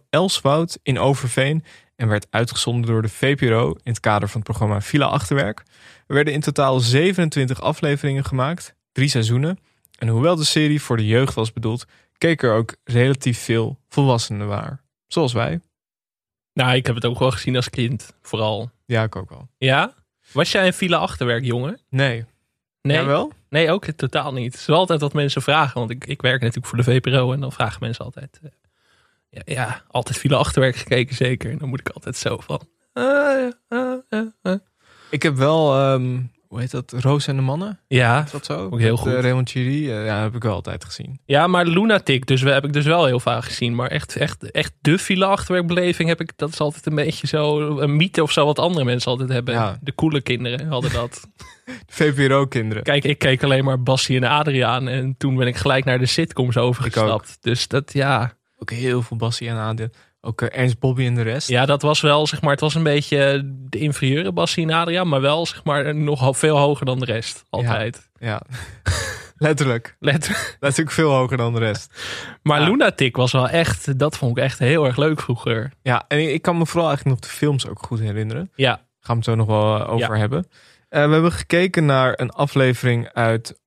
Elswoud in Overveen en werd uitgezonden door de VPRO in het kader van het programma Villa Achterwerk. Er werden in totaal 27 afleveringen gemaakt, drie seizoenen. En hoewel de serie voor de jeugd was bedoeld, keken er ook relatief veel volwassenen waar. Zoals wij. Nou, ik heb het ook wel gezien als kind, vooral. Ja, ik ook wel. Ja? Was jij een file achterwerk, jongen? Nee. Nee, Jij wel? nee ook totaal niet. Het is wel altijd wat mensen vragen, want ik, ik werk natuurlijk voor de VPRO en dan vragen mensen altijd... eh, ja, ja, altijd file achterwerk gekeken, zeker. En dan moet ik altijd zo van... eh, eh. Ik heb wel, ehm, hoe heet dat? Roos en de Mannen? Ja, Is dat zo? Ook heel Met, eh, goed. Raymond ja, heb ik wel altijd gezien. Ja, maar Lunatic, dus heb ik dus wel heel vaak gezien. Maar echt, echt, echt de file achterwerkbeleving heb ik, dat is altijd een beetje zo een mythe of zo wat andere mensen altijd hebben. Ja. De coole kinderen hadden dat. VPRO-kinderen. Kijk, ik keek alleen maar Bassie en Adriaan en toen ben ik gelijk naar de sitcoms overgestapt. Dus dat, ja. Ook heel veel Bassie en Adel. Ook Ernst Bobby en de rest. Ja, dat was wel, zeg maar, het was een beetje de inferieure Bassie en maar wel, zeg maar, nog veel hoger dan de rest. Altijd. Ja. Letterlijk. Let. Natuurlijk veel hoger dan de rest. Maar Ja. Lunatic was wel echt, dat vond ik echt heel erg leuk vroeger. Ja, en ik kan me vooral eigenlijk nog de films ook goed herinneren. Ja, Gaan we het zo nog wel eh, over Ja. hebben. Eh, we hebben gekeken naar een aflevering uit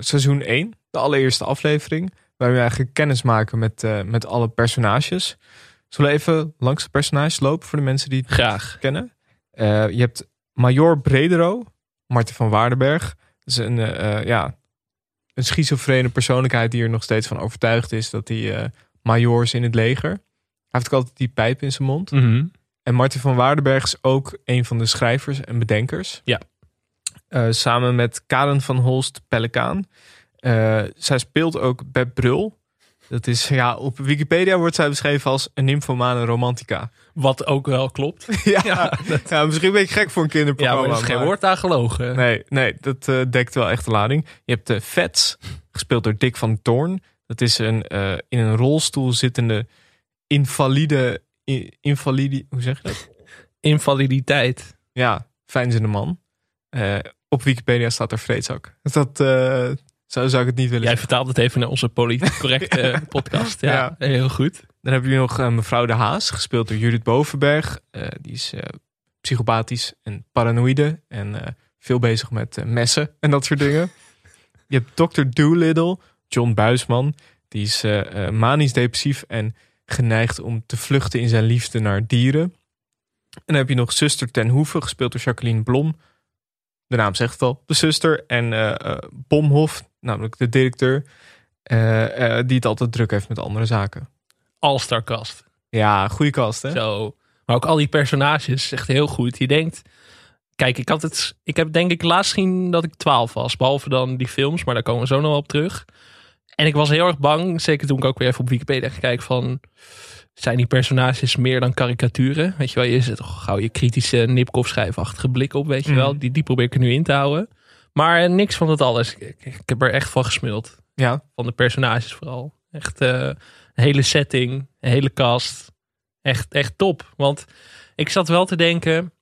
seizoen 1. De allereerste aflevering. Waar we eigenlijk kennis maken met, met alle personages. Zullen we even langs de personages lopen voor de mensen die het graag. kennen? Eh, je hebt Major Bredero, Marten van Waardenberg. Dat is een, eh, ja, een schizofrene persoonlijkheid die er nog steeds van overtuigd is dat hij eh major is in het leger. Hij heeft ook altijd die pijp in zijn mond. Mhm. En Martin van Waardenberg is ook een van de schrijvers en bedenkers. Ja. Samen met Karen van Holst Pelikaan. Zij speelt ook Beb Brul. Dat is, ja, op Wikipedia wordt zij beschreven als een nymphomane romantica. Wat ook wel klopt. ja, ja, misschien een beetje gek voor een Ja, kinderprogramma. maar er is geen woord aan gelogen. Nee, nee dat eh, dekt wel echt de lading. Je hebt de Vets, gespeeld door Dick van Toorn. Dat is een eh, in een rolstoel zittende invalide, i- invalide, hoe zeg je dat? Invaliditeit. Ja, fijnzende man. Eh, op Wikipedia staat er vreedzak. Dat eh, zo zou ik het niet willen Jij vertaalt het even naar onze politiek correcte podcast. Ja, Ja. heel goed. Dan heb je nog eh, mevrouw De Haas, gespeeld door Judith Bovenberg. Eh, die is eh, psychopathisch en paranoïde en eh, veel bezig met eh, messen en dat soort dingen. Je hebt Dr. Doolittle, John Buisman. Die is eh, eh, manisch depressief en geneigd om te vluchten in zijn liefde naar dieren. En dan heb je nog zuster Ten Hoeven, gespeeld door Jacqueline Blom. De naam zegt het al, de zuster. En eh, eh, Bomhof, namelijk de directeur, eh, eh, die het altijd druk heeft met andere zaken. All-star cast. Ja, goede kast, hè? Zo. Maar ook al die personages, echt heel goed. Je denkt, kijk, ik had het, ik heb denk ik laatst gezien dat ik 12 was, behalve dan die films, maar daar komen we zo nog wel op terug. En ik was heel erg bang, zeker toen ik ook weer even op Wikipedia ging kijken van, zijn die personages meer dan karikaturen? Weet je wel, je zet toch gauw je kritische Nipkoff schrijfachtige blik op, weet je wel. Mhm. Die, die probeer ik er nu in te houden. Maar niks van het alles. Ik, heb er echt van gesmuld. Ja, Van de personages vooral. Echt eh, een hele setting, een hele cast. Echt, echt top. Want ik zat wel te denken.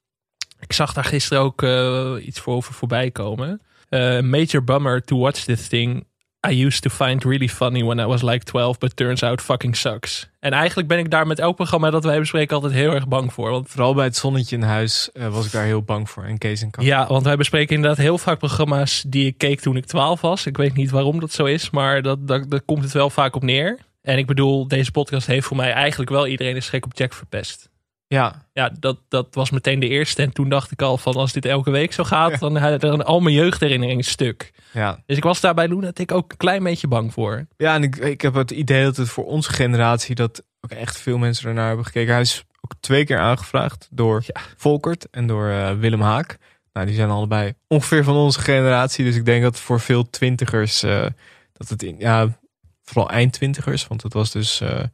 Ik zag daar gisteren ook eh, iets voor over voorbij komen. Eh, major bummer to watch this thing. I used to find really funny when I was like 12, but turns out fucking sucks. En eigenlijk ben ik daar met elk programma dat wij bespreken altijd heel erg bang voor. Want vooral bij het zonnetje in huis eh, was ik daar heel bang voor. En Kees en Kat. ja, want wij bespreken inderdaad heel vaak programma's die ik keek toen ik 12 was. Ik weet niet waarom dat zo is, maar dat, dat, daar komt het wel vaak op neer. En ik bedoel, deze podcast heeft voor mij eigenlijk wel iedereen is gek op Jack verpest. Ja, Ja, dat, dat was meteen de eerste. En toen dacht ik al van als dit elke week zo gaat, dan had er al mijn jeugdherinneringen stuk. ja. Dus ik was daar bij Lunatic ook een klein beetje bang voor. ja en ik, ik heb het idee dat het voor onze generatie... dat ook echt veel mensen ernaar hebben gekeken. Hij is ook twee keer aangevraagd door Ja. Volkert en door eh, Willem Haak. Nou, die zijn allebei ongeveer van onze generatie. Dus ik denk dat voor veel twintigers... eh, dat het in, ja, vooral eindtwintigers... want het was dus eh, een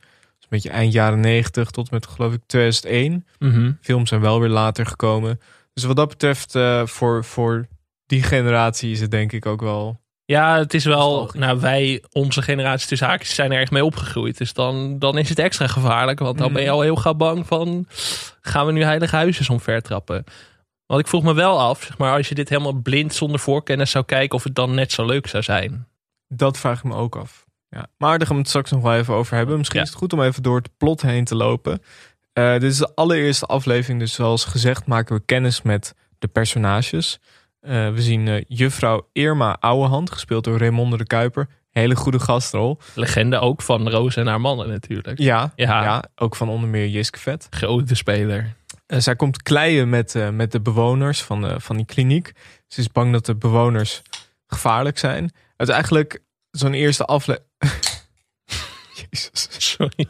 beetje eind jaren negentig... tot met geloof ik 2001... Mhm. films zijn wel weer later gekomen. Dus wat dat betreft, eh, voor, voor die generatie is het denk ik ook wel. Ja, het is wel, nou wij, onze generatie tussen haakjes zijn er erg mee opgegroeid. Dus dan, dan is het extra gevaarlijk. Want dan ben je Mhm. al heel gauw bang van, gaan we nu heilige huisjes omvertrappen? Want ik vroeg me wel af, zeg maar, als je dit helemaal blind zonder voorkennis zou kijken, of het dan net zo leuk zou zijn. Dat vraag ik me ook af. Ja. Maar daar gaan we het straks nog wel even over hebben. Misschien Ja. is het goed om even door het plot heen te lopen. Eh, dit is de allereerste aflevering. Dus zoals gezegd maken we kennis met de personages. Eh, we zien eh, juffrouw Irma Ouwehand, gespeeld door Raymonde de Kuiper. Hele goede gastrol. Legende ook van Roos en haar mannen natuurlijk. Ja, ja. Ja. ook van onder meer Jiske Vet. Grote speler. Zij komt kleien met, met de bewoners van, de, van die kliniek. Ze is bang dat de bewoners gevaarlijk zijn. Het is eigenlijk zo'n eerste aflevering. Jezus. Sorry.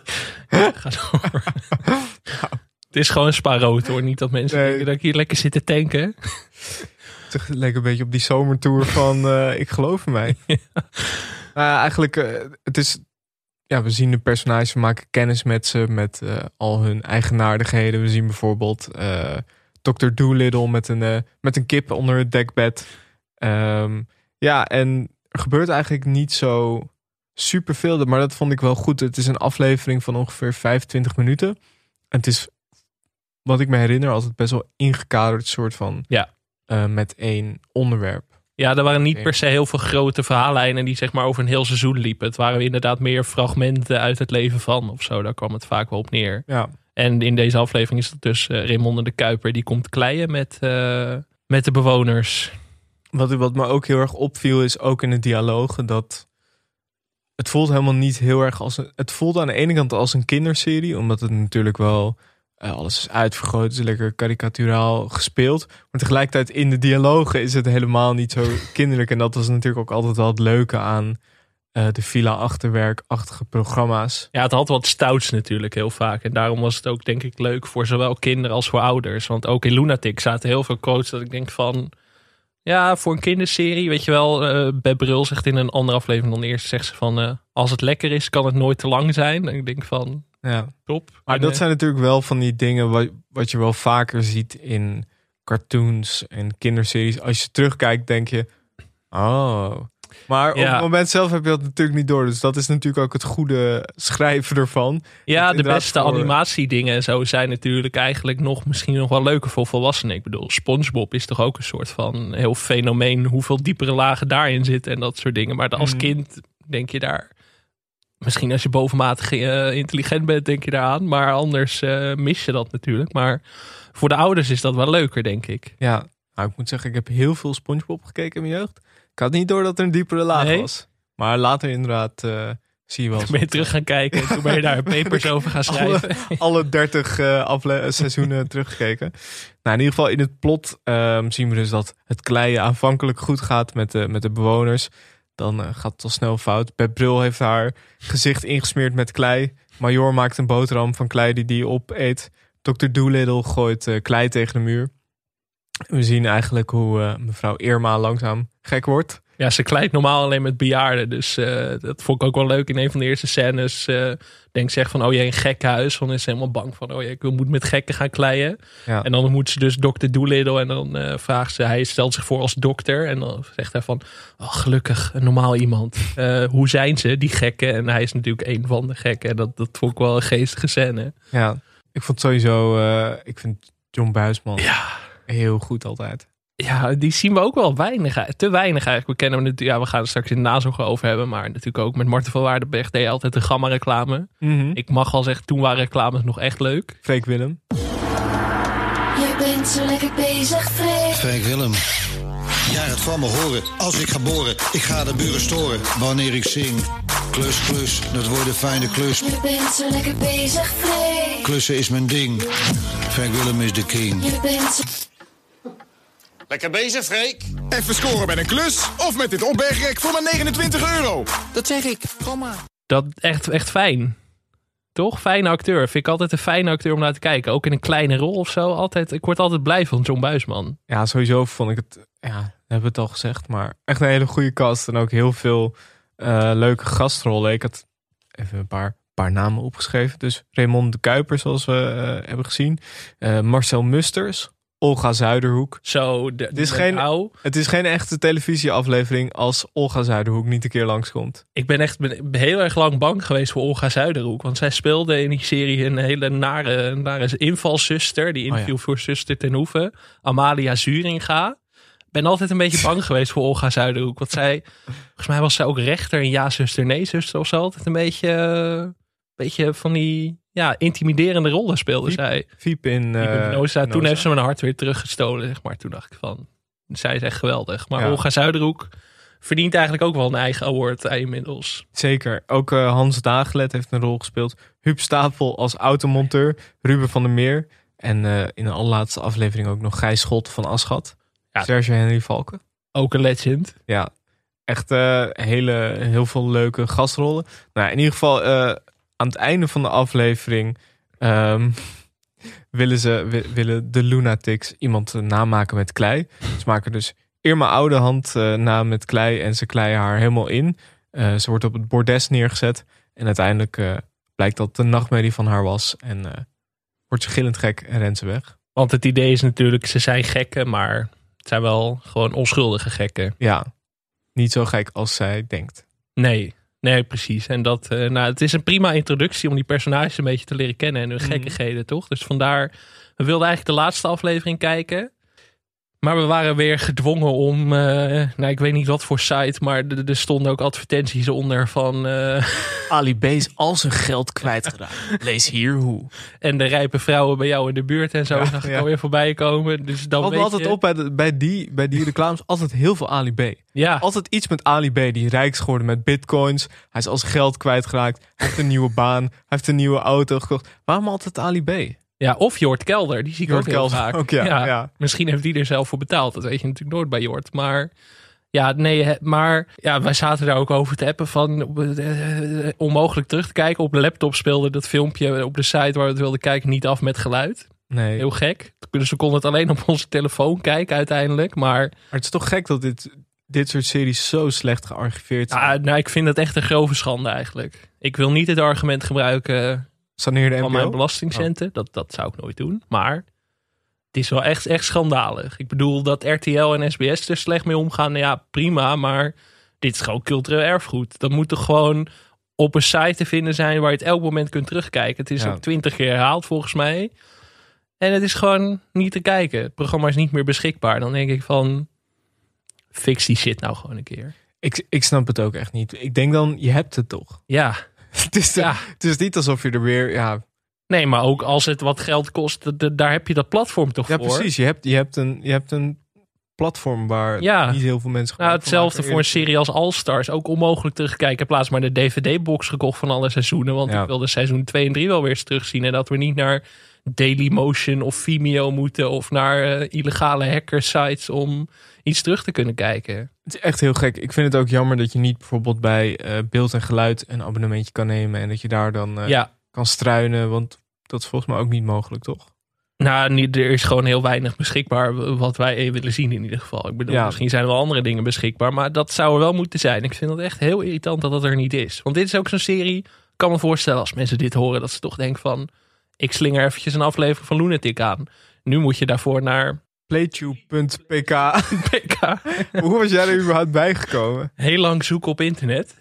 Ga door. Het is gewoon spaarrood hoor. Niet dat mensen Nee. denken dat ik hier lekker zit te tanken. Het leek een beetje op die zomertour van eh, Ik geloof in mij. Eigenlijk, eh, het is... Ja, we zien de personages, we maken kennis met ze, met eh, al hun eigenaardigheden. We zien bijvoorbeeld Dr. Doolittle met een, met een kip onder het dekbed. Ehm, ja, en er gebeurt eigenlijk niet zo superveel, maar dat vond ik wel goed. Het is een aflevering van ongeveer 25 minuten. En het is, wat ik me herinner, altijd best wel ingekaderd soort van... Ja. eh, met één onderwerp. Ja, er waren niet per se heel veel grote verhaallijnen die zeg maar over een heel seizoen liepen. Het waren inderdaad meer fragmenten uit het leven van of zo. Daar kwam het vaak wel op neer. Ja, En in deze aflevering is het dus uh, Raymonde de Kuiper. Die komt kleien met, eh, met de bewoners. Wat, wat me ook heel erg opviel is ook in de dialogen dat het voelt helemaal niet heel erg als een. Het voelt aan de ene kant als een kinderserie, omdat het natuurlijk wel eh, alles is uitvergroot, is lekker karikaturaal gespeeld. Maar tegelijkertijd in de dialogen is het helemaal niet zo kinderlijk. En dat was natuurlijk ook altijd wel het leuke aan eh, de villa achterwerkachtige programma's. Ja, het had wat stouts natuurlijk heel vaak. En daarom was het ook denk ik leuk voor zowel kinderen als voor ouders. Want ook in Lunatic zaten heel veel quotes dat ik denk van... Ja, voor een kinderserie, weet je wel, eh Beb Bril zegt in een andere aflevering dan eerst, zegt ze van, eh, als het lekker is, kan het nooit te lang zijn. En ik denk van, Ja. top. Maar En, dat eh, zijn natuurlijk wel van die dingen wat, wat je wel vaker ziet in cartoons en kinderseries. Als je terugkijkt, denk je, oh. Maar op het moment zelf heb je dat natuurlijk niet door. Dus dat is natuurlijk ook het goede schrijven ervan. Ja, de beste voor- animatiedingen en zo zijn natuurlijk eigenlijk nog misschien nog wel leuker voor volwassenen. Ik bedoel, SpongeBob is toch ook een soort van heel fenomeen. Hoeveel diepere lagen daarin zitten en dat soort dingen. Maar als Mhm. kind denk je daar. Misschien als je bovenmatig eh, intelligent bent, denk je daar aan. Maar anders eh, mis je dat natuurlijk. Maar voor de ouders is dat wel leuker, denk ik. Ja, nou, ik moet zeggen, ik heb heel veel SpongeBob gekeken in mijn jeugd. Ik had niet door dat er een diepere laag Nee? was. Maar later inderdaad eh, zie je wel Toen ben je terug gaan kijken en toen ben je daar papers over gaan schrijven. alle 30 eh, seizoenen teruggekeken. Nou, in ieder geval in het plot ehm, zien we dus dat het kleien aanvankelijk goed gaat met de, met de bewoners. Dan eh, gaat het al snel fout. Beb Bril heeft haar gezicht ingesmeerd met klei. Major maakt een boterham van klei die die opeet. Dr. Doolittle gooit eh, klei tegen de muur. We zien eigenlijk hoe eh, mevrouw Irma langzaam gek wordt. Ja, ze kleidt normaal alleen met bejaarden. Dus eh, dat vond ik ook wel leuk in een van de eerste scènes. eh denk zeg van, oh jee, een gekkenhuis. Dan is ze helemaal bang van, oh jee, ik moet met gekken gaan kleien. Ja. En dan moet ze dus dokter Doolittle. En dan vraagt ze, hij stelt zich voor als dokter. En dan zegt hij van, oh, gelukkig, een normaal iemand. Hoe zijn ze, die gekken? En hij is natuurlijk een van de gekken. En dat, dat vond ik wel een geestige scène. Ja, ik vond sowieso, ik vind John Buisman Ja, heel goed altijd. Ja, die zien we ook wel weinig, te weinig eigenlijk. We kennen hem natuurlijk, ja, we gaan het straks in de nazorg over hebben. Maar natuurlijk ook met Marten van Waardenberg deed altijd de gamma-reclame. Ik mag al zeggen, toen waren reclames nog echt leuk. Freek Willem. Je bent zo lekker bezig, Freek. Frank Willem. Ja, het van me horen. Als ik geboren, ik ga de buren storen. Wanneer ik zing. Klus, klus, dat wordt een fijne klus. Je bent zo lekker bezig, Freek. Klussen is mijn ding. Frank Willem is de king. Je bent zo... Lekker bezig, Freek. Even scoren met een klus of met dit opbergrek voor maar 29 euro. Dat zeg ik. Kom maar. Dat echt, echt fijn. Toch? Fijne acteur. Vind ik altijd een fijne acteur om naar te kijken. Ook in een kleine rol of zo. Altijd, ik word altijd blij van John Buisman. Ja, sowieso vond ik het, ja, we hebben het al gezegd, maar echt een hele goede cast. En ook heel veel eh, leuke gastrollen. Ik had even een paar, paar namen opgeschreven. Dus Raymond de Kuiper, zoals we eh, hebben gezien. Eh, Marcel Musters. Olga Zuiderhoek. Zo, de, Dit is geen- Het is geen echte televisieaflevering als Olga Zuiderhoek niet een keer langskomt. ik ben echt ben heel erg lang bang geweest voor Olga Zuiderhoek. Want zij speelde in die serie een hele nare, nare invalzuster. Die interview voor zuster ten Hoeve. Amalia Zuringa. Ik ben altijd een beetje bang geweest voor Olga Zuiderhoek. Want zij, volgens mij was zij ook rechter in Ja zuster, nee zuster of zo. Altijd een beetje, eh, beetje van die ja, intimiderende rollen speelde zij. Fiep in, Die eh, Noza. Toen Noza. heeft ze mijn hart weer teruggestolen, zeg maar. Toen dacht ik van, zij is echt geweldig. Maar Ja. Olga Zuiderhoek verdient eigenlijk ook wel een eigen award hij inmiddels. Zeker. Ook eh, Hans Dagelet heeft een rol gespeeld. Huub Stapel als automonteur. Ruben van der Meer. En eh, in de allerlaatste aflevering ook nog Gijs Schot van Aschat. Ja. Serge Henry Valken. Ook een legend. Ja, echt eh, hele, heel veel leuke gastrollen. Nou, in ieder geval eh, aan het einde van de aflevering ehm, willen, ze, wi- willen de Lunatics iemand eh, namaken met klei. Ze maken dus Irma Oudehand eh na met klei en ze kleien haar helemaal in. Eh, ze wordt op het bordes neergezet en uiteindelijk blijkt dat een nachtmerrie van haar was. En wordt ze gillend gek en rent ze weg. Want het idee is natuurlijk, ze zijn gekken, maar het zijn wel gewoon onschuldige gekken. Ja, niet zo gek als zij denkt. Nee, nee, precies. En dat, eh, nou, het is een prima introductie om die personages een beetje te leren kennen en hun Mhm. gekkigheden, toch? Dus vandaar, we wilden eigenlijk de laatste aflevering kijken. Maar we waren weer gedwongen om, eh, nou, ik weet niet wat voor site, maar er stonden ook advertenties onder van. eh, Ali B is al zijn geld kwijtgeraakt. Lees hier hoe. en de rijpe vrouwen bij jou in de buurt en zo. Ja, zag ik ja. alweer voorbij komen. Dus dan Wat weet altijd je- op bij, de- bij, die, bij die reclames, altijd heel veel Ali B. Ja, Altijd iets met Ali B, die rijk is geworden met bitcoins. Hij is al zijn geld kwijtgeraakt. Hij heeft een nieuwe baan. Hij heeft een nieuwe auto gekocht. Waarom altijd Ali B? Ja, of Jort Kelder, die zie ik Jort ook heel Kelder vaak. ook, ja, ja. Misschien heeft die er zelf voor betaald. Dat weet je natuurlijk nooit bij Jort. Maar ja, nee, maar ja, wij zaten daar ook over te appen van eh, onmogelijk terug te kijken. Op de laptop speelde dat filmpje op de site waar we het wilden kijken niet af met geluid. Nee, Heel gek. Dus we konden het alleen op onze telefoon kijken uiteindelijk. Maar maar het is toch gek dat dit, dit soort series zo slecht gearchiveerd zijn. ja, nou, ik vind dat echt een grove schande eigenlijk. Ik wil niet het argument gebruiken Saneer de van mijn belastingcenten. Dat, dat zou ik nooit doen. Maar het is wel echt, echt schandalig. Ik bedoel dat RTL en SBS er slecht mee omgaan. Nou ja, prima. Maar dit is gewoon cultureel erfgoed. Dat moet toch gewoon op een site te vinden zijn waar je het elk moment kunt terugkijken. Het is Ja. ook twintig keer herhaald volgens mij. En het is gewoon niet te kijken. Het programma is niet meer beschikbaar. Dan denk ik van, fix die shit nou gewoon een keer. Ik, ik snap het ook echt niet. Ik denk dan, je hebt het toch. Ja, het, is de- ja. het is niet alsof je er weer... Ja, Nee, maar ook als het wat geld kost, daar heb je dat platform toch ja voor. precies. Je hebt, je, hebt een, je hebt een platform waar Ja. niet heel veel mensen... Nou, gebruik van hetzelfde voor een serie als All Stars. Ook onmogelijk terugkijken. Ik heb laatst maar de DVD-box gekocht van alle seizoenen. Want Ja. ik wilde seizoen 2 en 3 wel weer eens terugzien. En dat we niet naar Dailymotion of Vimeo moeten. Of naar eh, illegale hacker-sites om iets terug te kunnen kijken. Het is echt heel gek. Ik vind het ook jammer dat je niet bijvoorbeeld bij eh, beeld en geluid een abonnementje kan nemen. En dat je daar dan eh, ja, kan struinen. Want dat is volgens mij ook niet mogelijk, toch? nou, er is gewoon heel weinig beschikbaar wat wij willen zien in ieder geval. Ik bedoel, Ja. misschien zijn er wel andere dingen beschikbaar. Maar dat zou er wel moeten zijn. Ik vind het echt heel irritant dat dat er niet is. Want dit is ook zo'n serie. Ik kan me voorstellen als mensen dit horen. Dat ze toch denken van... Ik slinger eventjes een aflevering van Lunatic aan. Nu moet je daarvoor naar Playtube.pk PK. Hoe was jij er überhaupt bijgekomen? Heel lang zoeken op internet.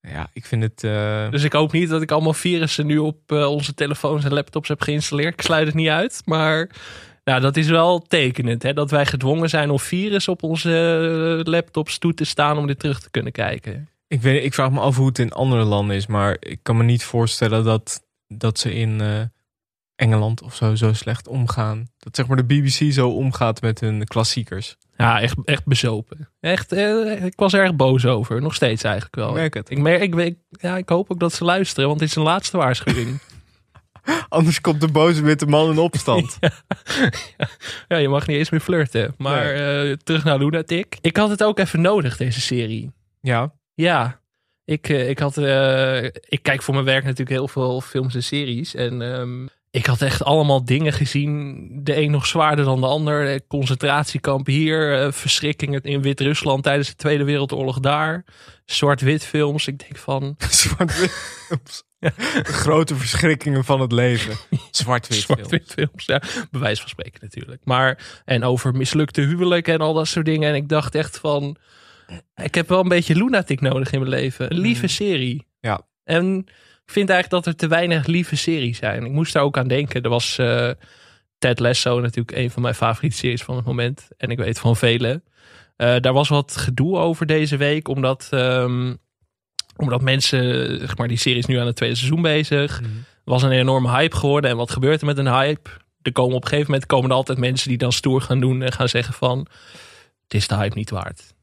Ja, ik vind het... eh, Dus ik hoop niet dat ik allemaal virussen nu op eh, onze telefoons en laptops heb geïnstalleerd. Ik sluit het niet uit. Maar nou, dat is wel tekenend. Hè? Dat wij gedwongen zijn om virus op onze eh, laptops toe te staan om dit terug te kunnen kijken. ik, weet, ik vraag me af hoe het in andere landen is. Maar ik kan me niet voorstellen dat, dat ze in Engeland of zo zo slecht omgaan. Dat zeg maar de BBC zo omgaat met hun klassiekers. Ja, echt, echt bezopen. Echt, eh, ik was er erg boos over. Nog steeds eigenlijk wel. Ik merk het. Ik, merk, ik, weet- ja, ik hoop ook dat ze luisteren, want dit is een laatste waarschuwing. Anders komt de boze witte man in opstand. ja, je mag niet eens meer flirten. Maar eh, terug naar Lunatic. Ik had het ook even nodig, deze serie. ja, Ja, ik, eh, ik, had, eh, ik kijk voor mijn werk natuurlijk heel veel films en series. En ehm, ik had echt allemaal dingen gezien. De een nog zwaarder dan de ander. Eh, Concentratiekamp hier. eh, verschrikkingen in Wit-Rusland tijdens de Tweede Wereldoorlog daar. Zwart-wit films. Ik denk van... zwart-wit films. De grote verschrikkingen van het leven. Zwart-wit films. Ja. Bewijs van spreken natuurlijk. Maar, en over mislukte huwelijken en al dat soort dingen. En ik dacht echt van... Ik heb wel een beetje lunatic nodig in mijn leven. Een lieve serie. Ja. En ik vind eigenlijk dat er te weinig lieve series zijn. Ik moest daar ook aan denken. Er was eh, Ted Lasso natuurlijk een van mijn favoriete series van het moment. En ik weet van velen. Eh, daar was wat gedoe over deze week. Omdat, ehm, omdat mensen, zeg maar, die serie is nu aan het tweede seizoen bezig. Was een enorme hype geworden. En wat gebeurt er met een hype? Er komen op een gegeven moment komen er altijd mensen die dan stoer gaan doen en gaan zeggen van het is de hype niet waard.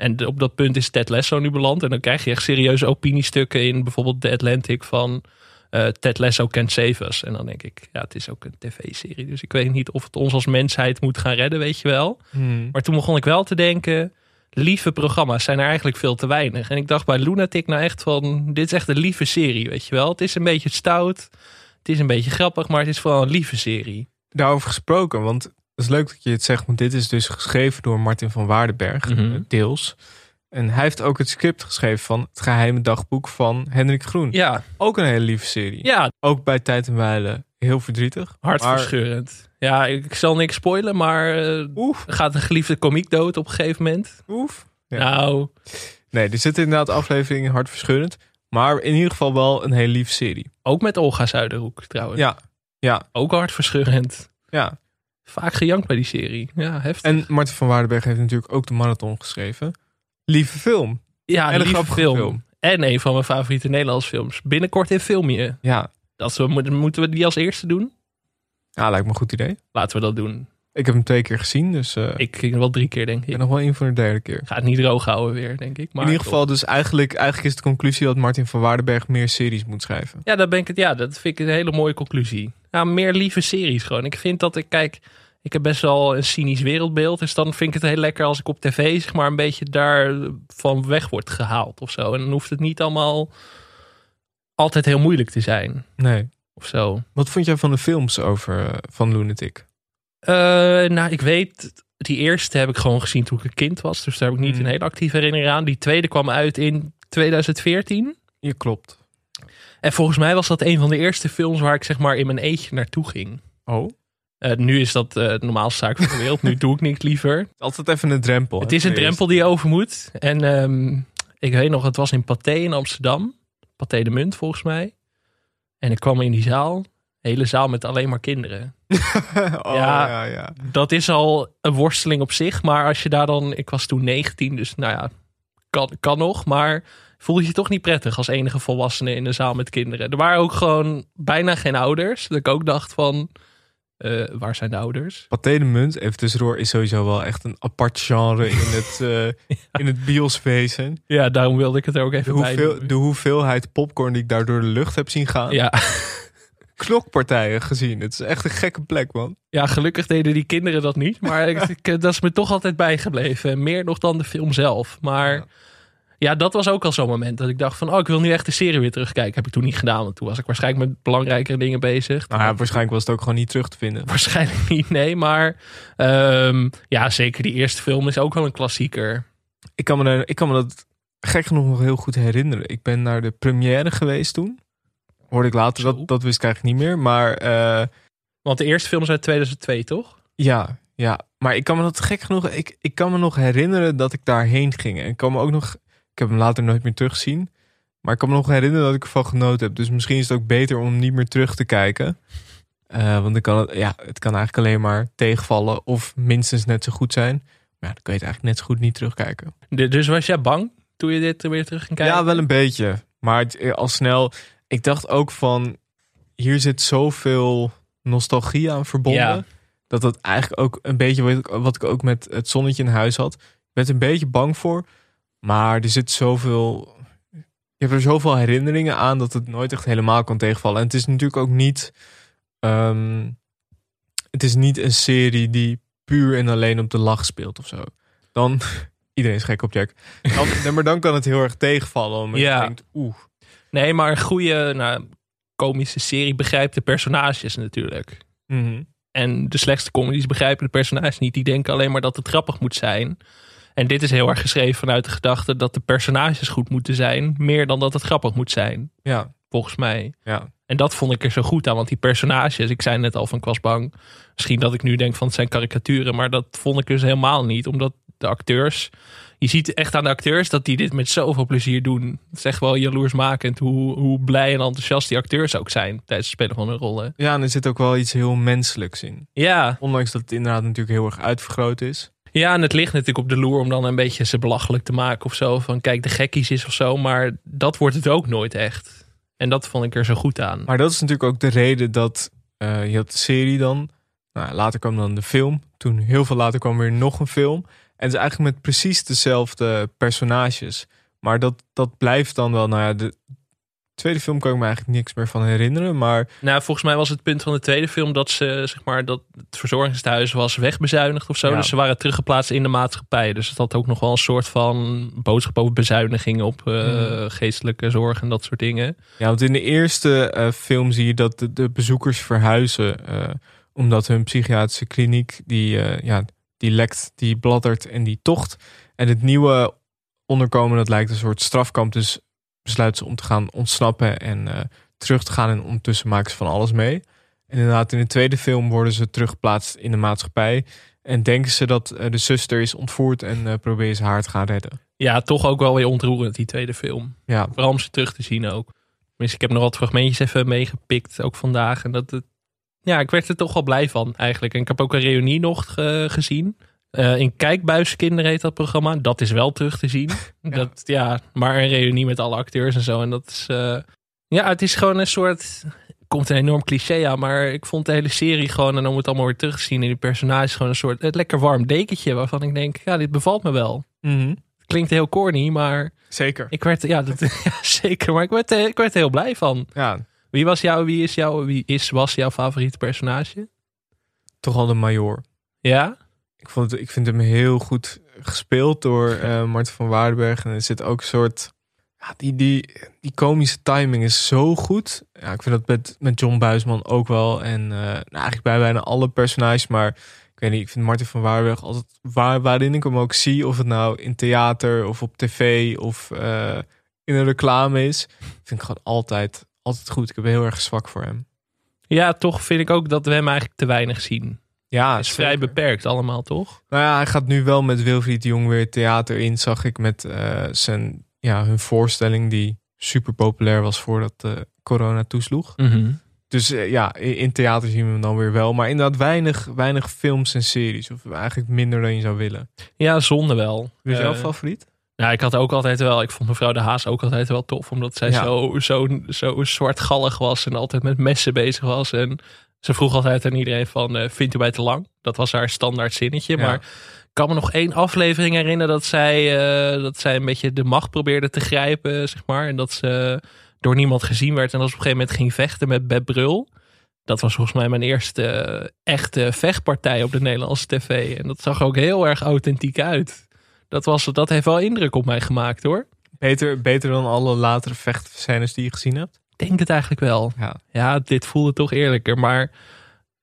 En op dat punt is Ted Lasso nu beland. En dan krijg je echt serieuze opiniestukken in bijvoorbeeld The Atlantic van eh, Ted Lasso Save Us. En dan denk ik, ja, het is ook een tv-serie. Dus ik weet niet of het ons als mensheid moet gaan redden, weet je wel. Hmm. Maar toen begon ik wel te denken, lieve programma's zijn er eigenlijk veel te weinig. En ik dacht bij Lunatic nou echt van, dit is echt een lieve serie, weet je wel. Het is een beetje stout, het is een beetje grappig, maar het is vooral een lieve serie. Daarover gesproken, want is leuk dat je het zegt, want dit is dus geschreven door Martin van Waardenberg, Mhm. eh, deels. En hij heeft ook het script geschreven van Het Geheime Dagboek van Hendrik Groen. Ja, Ook een hele lieve serie. ja Ook bij Tijd en Wijle heel verdrietig. Maar, hartverscheurend. Ja, ik zal niks spoilen, maar eh, oef, gaat een geliefde komiek dood op een gegeven moment? oef. Ja. Nou, Nee, er zitten inderdaad afleveringen hartverscheurend. Maar in ieder geval wel een hele lieve serie. ook met Olga Zuiderhoek trouwens. Ja, ja, Ook hartverscheurend. ja. Vaak gejankt bij die serie. Ja, heftig. En Martin van Waardenberg heeft natuurlijk ook de marathon geschreven. Lieve film. ja, en een lieve film. film. En een van mijn favoriete Nederlandse films. Binnenkort in Filmje. Ja, Dat we, moeten- we die als eerste doen? ja lijkt me een goed idee. Laten we dat doen. Ik heb hem twee keer gezien, dus eh, ik ging wel drie keer, denk ik. ben nog wel in voor de derde keer. Ga het niet droog houden weer, denk ik. Maar in ieder geval, dus eigenlijk, eigenlijk is de conclusie dat Martin van Waardenberg meer series moet schrijven. Ja, dat, ben ik ja, dat vind ik een hele mooie conclusie. Ja, meer lieve series gewoon. Ik vind dat ik, kijk, ik heb best wel een cynisch wereldbeeld. Dus dan vind ik het heel lekker als ik op tv, zeg maar, een beetje daarvan weg wordt gehaald of zo. En dan hoeft het niet allemaal altijd heel moeilijk te zijn Nee. of zo. Wat vond jij van de films over eh, van Lunatic? Eh, nou, ik weet, die eerste heb ik gewoon gezien toen ik een kind was. Dus daar heb ik niet Hmm. een hele actieve herinnering aan. Die tweede kwam uit in 2014. Je klopt. En volgens mij was dat een van de eerste films waar ik zeg maar in mijn eentje naartoe ging. Oh, Eh, nu is dat eh de normaalste zaak van de wereld. Nu doe ik niks liever. altijd even een drempel. Het hè, is een drempel die je over moet. En ehm, ik weet nog, het was in Pathé in Amsterdam. Pathé de Munt volgens mij. En ik kwam in die zaal. Hele zaal met alleen maar kinderen. oh, Ja. ja, ja. Dat is al een worsteling op zich. Maar als je daar dan... Ik was toen 19, dus nou ja, kan, kan nog. Maar voelde je je toch niet prettig als enige volwassene in een zaal met kinderen. Er waren ook gewoon bijna geen ouders. Dat ik ook dacht van... eh, waar zijn de ouders? Pathé de Munt, even tussendoor, is sowieso wel echt een apart genre in het, eh in het bioswezen. Ja, daarom wilde ik het er ook even bij hoeveel, doen. de hoeveelheid popcorn die ik daar door de lucht heb zien gaan. Ja. Knokpartijen gezien. Het is echt een gekke plek, man. ja, gelukkig deden die kinderen dat niet. Maar ik, dat is me toch altijd bijgebleven. Meer nog dan de film zelf. Maar Ja. Ja. dat was ook al zo'n moment dat ik dacht van... oh, ik wil nu echt de serie weer terugkijken. Heb ik toen niet gedaan, want toen was ik waarschijnlijk met belangrijkere dingen bezig. Nou ja, waarschijnlijk was het ook gewoon niet terug te vinden. Waarschijnlijk niet, nee. Maar ehm, ja, zeker die eerste film is ook wel een klassieker. Ik kan, me, ik kan me dat gek genoeg nog heel goed herinneren. Ik ben naar de première geweest toen. Hoorde ik later, dat, dat wist ik eigenlijk niet meer. Maar eh, Want de eerste film is uit 2002, toch? ja, ja, maar ik kan me dat gek genoeg... Ik, ik kan me nog herinneren dat ik daarheen ging. En ik kan me ook nog... Ik heb hem later nooit meer teruggezien. Maar ik kan me nog herinneren dat ik ervan genoten heb. Dus misschien is het ook beter om niet meer terug te kijken. Eh, want dan kan het, ja, het kan eigenlijk alleen maar tegenvallen of minstens net zo goed zijn. Maar ja, dan kun je het eigenlijk net zo goed niet terugkijken. Dus was jij bang toen je dit weer terug ging kijken? Ja, wel een beetje. Maar het, eh, al snel. Ik dacht ook van. Hier zit zoveel nostalgie aan verbonden. Ja. Dat dat eigenlijk ook een beetje wat ik, wat ik ook met het zonnetje in huis had. Ik ben er een beetje bang voor. Maar er zit zoveel. Je hebt er zoveel herinneringen aan dat het nooit echt helemaal kan tegenvallen. En het is natuurlijk ook niet. ehm, het is niet een serie die puur en alleen op de lach speelt of zo. Dan. Iedereen is gek op Jack. Dan, nee, maar dan kan het heel erg tegenvallen. Omdat Ja. je denkt, oeh. Nee, maar een goede nou, komische serie begrijpt de personages natuurlijk. mhm. En de slechtste comedies begrijpen de personages niet. Die denken alleen maar dat het grappig moet zijn. En dit is heel erg geschreven vanuit de gedachte dat de personages goed moeten zijn. Meer dan dat het grappig moet zijn, Ja, volgens mij. ja. En dat vond ik er zo goed aan. Want die personages, ik zei net al van ik was bang. Misschien dat ik nu denk van het zijn karikaturen. Maar dat vond ik dus helemaal niet. Omdat de acteurs... Je ziet echt aan de acteurs dat die dit met zoveel plezier doen. Het is echt wel jaloersmakend hoe, hoe blij en enthousiast die acteurs ook zijn tijdens het spelen van hun rollen. Ja, en er zit ook wel iets heel menselijks in. Ja, Ondanks dat het inderdaad natuurlijk heel erg uitvergroot is. Ja, en het ligt natuurlijk op de loer om dan een beetje ze belachelijk te maken of zo. Van kijk, de gekkies is of zo. Maar dat wordt het ook nooit echt. En dat vond ik er zo goed aan. Maar dat is natuurlijk ook de reden dat eh, je had de serie dan. Nou, later kwam dan de film. Toen heel veel later kwam weer nog een film. En het is eigenlijk met precies dezelfde personages. Maar dat, dat blijft dan wel, nou ja, de tweede film kan ik me eigenlijk niks meer van herinneren. Maar Nou, volgens mij was het punt van de tweede film dat ze, zeg maar, dat het verzorgingshuis was wegbezuinigd of zo. Ja. Dus ze waren teruggeplaatst in de maatschappij. Dus het had ook nog wel een soort van boodschap over bezuinigingen op eh, Mm. geestelijke zorg en dat soort dingen. Ja, want in de eerste eh, film zie je dat de, de bezoekers verhuizen. eh, omdat hun psychiatrische kliniek, die, ja, die lekt, die bladdert en die tocht. En het nieuwe onderkomen, dat lijkt een soort strafkamp. Dus besluiten ze om te gaan ontsnappen en eh, terug te gaan. En ondertussen maken ze van alles mee. En inderdaad, in de tweede film worden ze teruggeplaatst in de maatschappij. En denken ze dat eh, de zuster is ontvoerd en eh, proberen ze haar te gaan redden. Ja, toch ook wel weer ontroerend, die tweede film. Ja, Vooral om ze terug te zien ook. Tenminste, ik heb nog wat fragmentjes even meegepikt, ook vandaag. En dat het, ja, ik werd er toch wel blij van eigenlijk. En ik heb ook een reunie nog gezien. Eh, in Kijkbuiskinderen heet dat programma. Dat is wel terug te zien. ja. Dat, ja, maar een reunie met alle acteurs en zo. En dat is, eh, ja, het is gewoon een soort, komt een enorm cliché aan. Maar ik vond de hele serie gewoon, en om het allemaal weer terug te zien in die personages, gewoon een soort het lekker warm dekentje. Waarvan ik denk, ja, dit bevalt me wel. Mhm. Klinkt heel corny, maar zeker. ik werd, ja, dat, ja zeker. Maar ik werd, eh, ik werd er heel blij van. Ja, Wie was jouw, wie is jouw, wie is, was jouw favoriete personage? toch al de major. Ja? Ik, vond het, ik vind hem heel goed gespeeld door eh Marten van Waardenberg. En er zit ook een soort... Ja, die, die, die komische timing is zo goed. Ja, ik vind dat met, met John Buisman ook wel. En eh, nou, eigenlijk bij bijna alle personages. Maar ik weet niet, ik vind Martin van Waardenberg altijd... Waar, waarin ik hem ook zie, of het nou in theater of op tv of eh, in een reclame is... vind ik gewoon altijd, altijd goed. Ik heb heel erg zwak voor hem. Ja, toch vind ik ook dat we hem eigenlijk te weinig zien. Ja, Het is vrij beperkt allemaal, toch? Nou ja, hij gaat nu wel met Wilfried de Jong weer het theater in, zag ik met eh, zijn, ja, hun voorstelling die super populair was voordat uh, corona toesloeg. Dus uh, ja, in, in, theater zien we hem dan weer wel. Maar inderdaad weinig, weinig films en series. Of eigenlijk minder dan je zou willen. Ja, zonde wel. Wie is jouw favoriet? Nou, ik had ook altijd wel, ik vond mevrouw De Haas ook altijd wel tof. Omdat zij ja. zo, zo, zo zwartgallig was en altijd met messen bezig was. En ze vroeg altijd aan iedereen van, uh, vindt u mij te lang? Dat was haar standaard zinnetje. Ja. Maar ik kan me nog één aflevering herinneren dat zij, uh, dat zij een beetje de macht probeerde te grijpen, zeg maar. En dat ze door niemand gezien werd. En dat ze op een gegeven moment ging vechten met Beb Brul. Dat was volgens mij mijn eerste uh, echte vechtpartij op de Nederlandse tv. En dat zag ook heel erg authentiek uit. Dat, was, dat heeft wel indruk op mij gemaakt hoor. Beter, beter dan alle latere vechtscènes die je gezien hebt? Denk het eigenlijk wel. Ja. ja, dit voelde toch eerlijker. Maar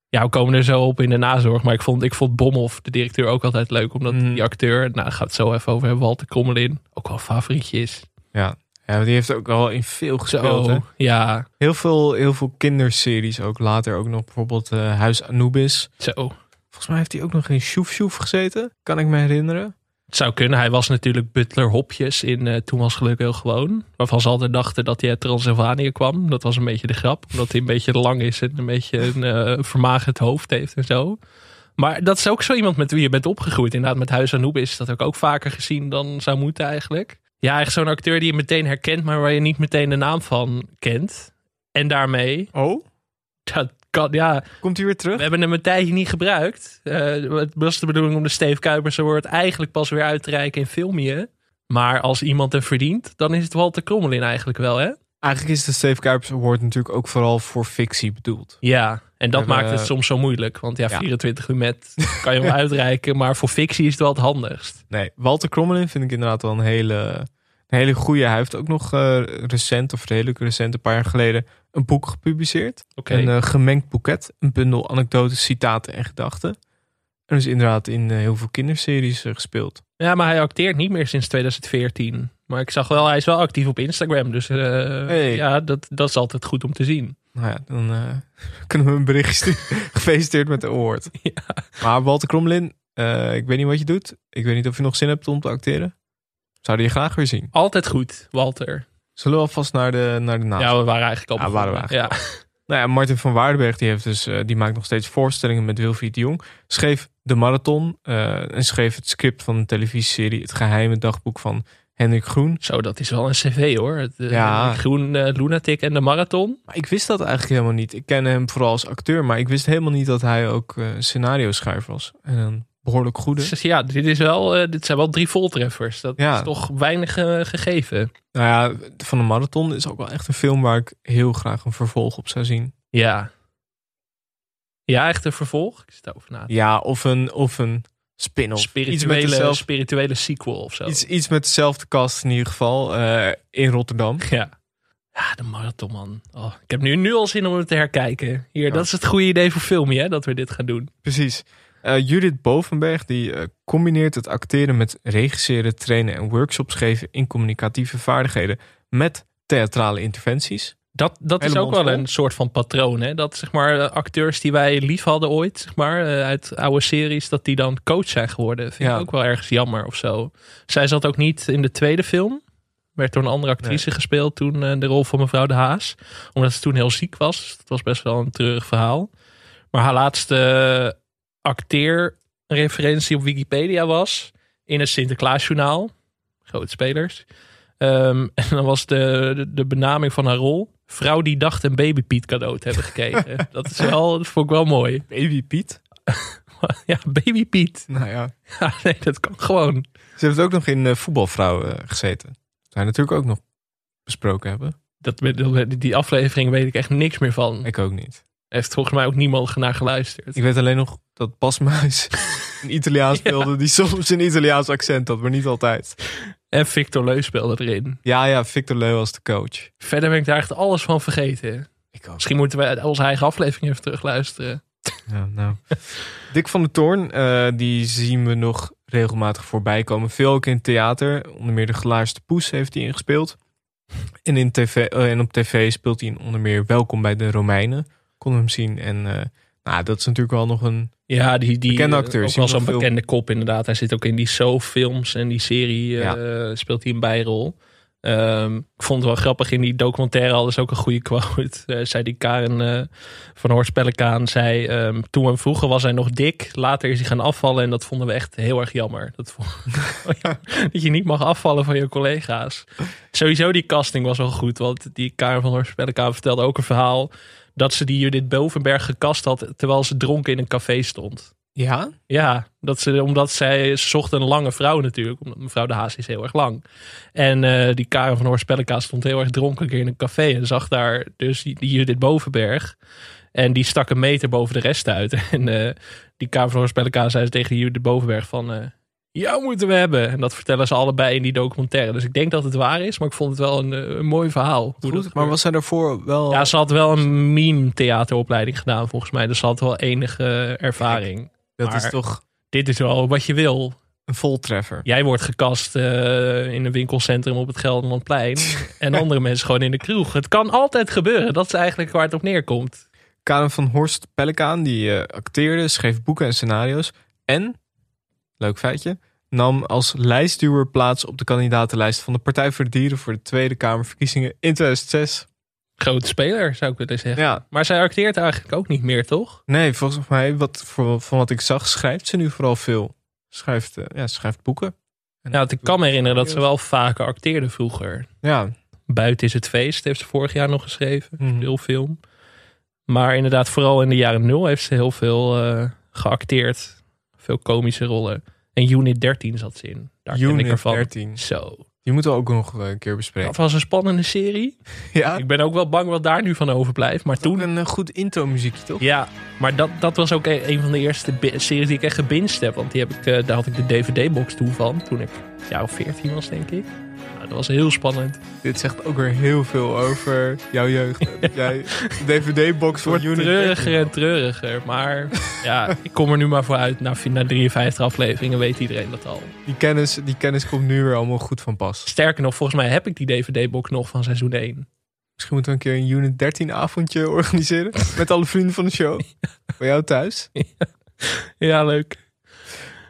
ja, we komen er zo op in de nazorg. Maar ik vond, ik vond Bomhoff, de directeur, ook altijd leuk. Omdat mm. die acteur, nou daar gaat het zo even over hebben, Walter Krommelin, ook wel een favorietje is. Ja. Ja, die heeft ook al in veel gespeeld. Zo? Ja. Heel veel, heel veel kinderseries ook. Later ook nog bijvoorbeeld uh, Huis Anubis. Zo. Volgens mij heeft hij ook nog in Sjoef Sjoef gezeten. Kan ik me herinneren. Het zou kunnen. Hij was natuurlijk butler Hopjes in uh, Toen was geluk heel gewoon. Waarvan ze altijd dachten dat hij uit Transylvanië kwam. Dat was een beetje de grap. Omdat hij een beetje lang is en een beetje een uh, vermagerd hoofd heeft en zo. Maar dat is ook zo iemand met wie je bent opgegroeid. Inderdaad, met Huis Anubis. Dat heb ik ook vaker gezien dan zou moeten eigenlijk. Ja, echt zo'n acteur die je meteen herkent, maar waar je niet meteen de naam van kent. En daarmee... Oh? Dat kan, ja. Komt hij weer terug? We hebben hem een tijdje niet gebruikt. Uh, het was de bedoeling om de Steve Kuipers Award eigenlijk pas weer uit te reiken in Filmje. Maar als iemand er verdient, dan is het Walter Krommelin eigenlijk wel, hè? Eigenlijk is de Steve Kuipers Award natuurlijk ook vooral voor fictie bedoeld. Ja, en dat maakt het soms zo moeilijk. Want ja, 24 uur met kan je wel uitreiken. Maar voor fictie is het wel het handigst. Nee, Walter Krommelin vind ik inderdaad wel een hele, een hele goede. Hij heeft ook nog uh, recent, of redelijk recent, een paar jaar geleden, een boek gepubliceerd. Okay. Een uh, gemengd boeket. Een bundel anekdotes, citaten en gedachten. En is inderdaad in uh, heel veel kinderseries gespeeld. Ja, maar hij acteert niet meer sinds 2014. Maar ik zag wel, hij is wel actief op Instagram. Dus hey. ja, dat, dat is altijd goed om te zien. Nou ja, dan kunnen we een bericht sturen. Gefeliciteerd met de award. Ja. Maar Walter Kromlin, ik weet niet wat je doet. Ik weet niet of je nog zin hebt om te acteren. Zou je graag weer zien? Altijd goed, Walter. Zullen we alvast naar de, naar de naast? Ja, we waren eigenlijk al ja, waren we eigenlijk ja. Al. Nou ja, Martin van Waardenberg die heeft dus, uh, die maakt nog steeds voorstellingen met Wilfried de Jong. Schreef de marathon uh, en schreef het script van de televisieserie Het Geheime Dagboek van Hendrik Groen. Zo, dat is wel een cv hoor. Het, ja. Hendrik Groen, uh, Lunatic en de marathon. Maar ik wist dat eigenlijk helemaal niet. Ik ken hem vooral als acteur, maar ik wist helemaal niet dat hij ook scenario schrijver was. En dan behoorlijk goede. Dus ja, dit, is wel, eh, dit zijn wel drie voltreffers. Dat Ja. is toch weinig eh, gegeven. Nou ja, van de marathon is ook wel echt een film waar ik heel graag een vervolg op zou zien. Ja. Ja, echt een vervolg? Ik zit over na. Ja, of een, of een spin-off. Iets met, Spirituele, dezelfde, spirituele sequel of zo. iets, iets met dezelfde cast in ieder geval eh, in Rotterdam. Ja. Ja, de marathon, man. Oh, ik heb nu, nu al zin om hem te herkijken. Hier, Ja. dat is het goede idee voor Filmie, hè? Dat we dit gaan doen. Precies. Eh, Judith Bovenberg die eh, combineert het acteren met regisseren, trainen en workshops geven in communicatieve vaardigheden met theatrale interventies. Dat, dat is ook wel een soort van patroon, hè? Dat zeg maar eh, acteurs die wij lief hadden ooit, zeg maar, uit oude series, dat die dan coach zijn geworden. Vind Ja. ik ook wel ergens jammer of zo. Zij zat ook niet in de tweede film. Werd door een andere actrice gespeeld toen eh, de rol van mevrouw De Haas. Omdat ze toen heel ziek was. Dus dat was best wel een treurig verhaal. Maar haar laatste acteerreferentie op Wikipedia was in het Sinterklaasjournaal. Grote spelers. Ehm, en dan was de, de, de benaming van haar rol. Vrouw die dacht een babypiet cadeau te hebben gekregen. dat, is wel, dat vond ik wel mooi. Baby Piet. ja, babypiet. Nou ja. Ja, nee, dat kan gewoon. Ze heeft ook nog in eh, voetbalvrouw eh, gezeten. Dat wij natuurlijk ook nog besproken hebben. Dat, met- die aflevering weet ik echt niks meer van. Ik ook niet. Heeft volgens mij ook niemand naar geluisterd. Ik weet alleen nog dat Pasmuis een Italiaan speelde die soms een Italiaans accent had, maar niet altijd. En Victor Leu speelde erin. Ja, ja, Victor Leu als de coach. Verder ben ik daar echt alles van vergeten. Ik. Misschien moeten we onze eigen aflevering even terugluisteren. Ja, nou. Dick van der Toorn, eh, die zien we nog regelmatig voorbij komen. Veel ook in theater. Onder meer de Gelaarsde Poes heeft hij ingespeeld. En, in tv, eh, en op tv speelt hij in onder meer Welkom bij de Romeinen. Kon hem zien. En eh, nou, dat is natuurlijk wel nog een... Ja, die, die Bekende acteur, Ook wel zo'n bekende kop inderdaad. Hij zit ook in die So-films en die serie eh, speelt hij een bijrol. Ehm, ik vond het wel grappig in die documentaire al is ook een goede quote. Eh, zei die Karen eh, van Horst Pellekaan zei ehm, toen we hem vroegen was hij nog dik. Later is hij gaan afvallen en dat vonden we echt heel erg jammer. Dat, vond- dat je niet mag afvallen van je collega's. Sowieso die casting was wel goed. Want die Karen van Horst Pellekaan vertelde ook een verhaal dat ze die Judith Bovenberg gekast had terwijl ze dronken in een café stond. Ja? Ja, dat ze, omdat zij zocht een lange vrouw natuurlijk. Omdat mevrouw de Haas is heel erg lang. En eh, die Karen van Horst Pelleka stond heel erg dronken een keer in een café. En zag daar dus die, die Judith Bovenberg. En die stak een meter boven de rest uit. En eh, die Karen van Horst Pelleka zei tegen Judith Bovenberg van... eh, jou moeten we hebben. En dat vertellen ze allebei in die documentaire. Dus ik denk dat het waar is. Maar ik vond het wel een, eh, een mooi verhaal. hoe Goed, maar was zij daarvoor wel... Ja, ze had wel een meme theateropleiding gedaan volgens mij. Dus ze had wel enige eh, ervaring. dat is toch Dit is wel wat je wil. een voltreffer. Jij wordt gekast eh, in een winkelcentrum op het Gelderlandplein. en andere mensen gewoon in de kroeg. Het kan altijd gebeuren. Dat is eigenlijk waar het op neerkomt. Karen van Horst Pellekaan, die acteerde, schreef boeken en scenario's. En, leuk feitje, nam als lijstduwer plaats op de kandidatenlijst van de Partij voor de Dieren voor de Tweede Kamerverkiezingen in 2006. Grote speler, zou ik willen zeggen. Ja, Maar zij acteert eigenlijk ook niet meer, toch? nee, volgens mij, wat, voor, van wat ik zag, schrijft ze nu vooral veel. Schrijft, eh, ja, schrijft boeken. En want ik kan me herinneren dat ze wel vaker acteerde vroeger. Ja, Buiten is het feest, heeft ze vorig jaar nog geschreven. Mhm. Veel film. Maar inderdaad, vooral in de jaren nul heeft ze heel veel eh, geacteerd. Veel komische rollen. En Unit 13 zat ze in. Daar ken ik Unit ervan. 13. Zo. Die moeten we ook nog eh, een keer bespreken. Dat was een spannende serie. Ja, Ik ben ook wel bang wat daar nu van overblijft. Maar toen een eh, goed intro muziekje, toch? Ja, maar dat, dat was ook een, van de eerste series die ik echt gebinged heb. Want die heb ik, eh, daar had ik de DVD-box toen van. Toen ik jaar of 14 was, denk ik. Dat was heel spannend. Dit zegt ook weer heel veel over jouw jeugd. Dat Jij DVD-box wordt treuriger 13. en treuriger. Maar ja, ik kom er nu maar voor uit. Na, na 53 afleveringen weet iedereen dat al. Die kennis, die kennis komt nu weer allemaal goed van pas. Sterker nog, volgens mij heb ik die DVD-box nog van seizoen 1. Misschien moeten we een keer een Unit 13 avondje organiseren. Met alle vrienden van de show. Bij jou thuis. Ja, leuk.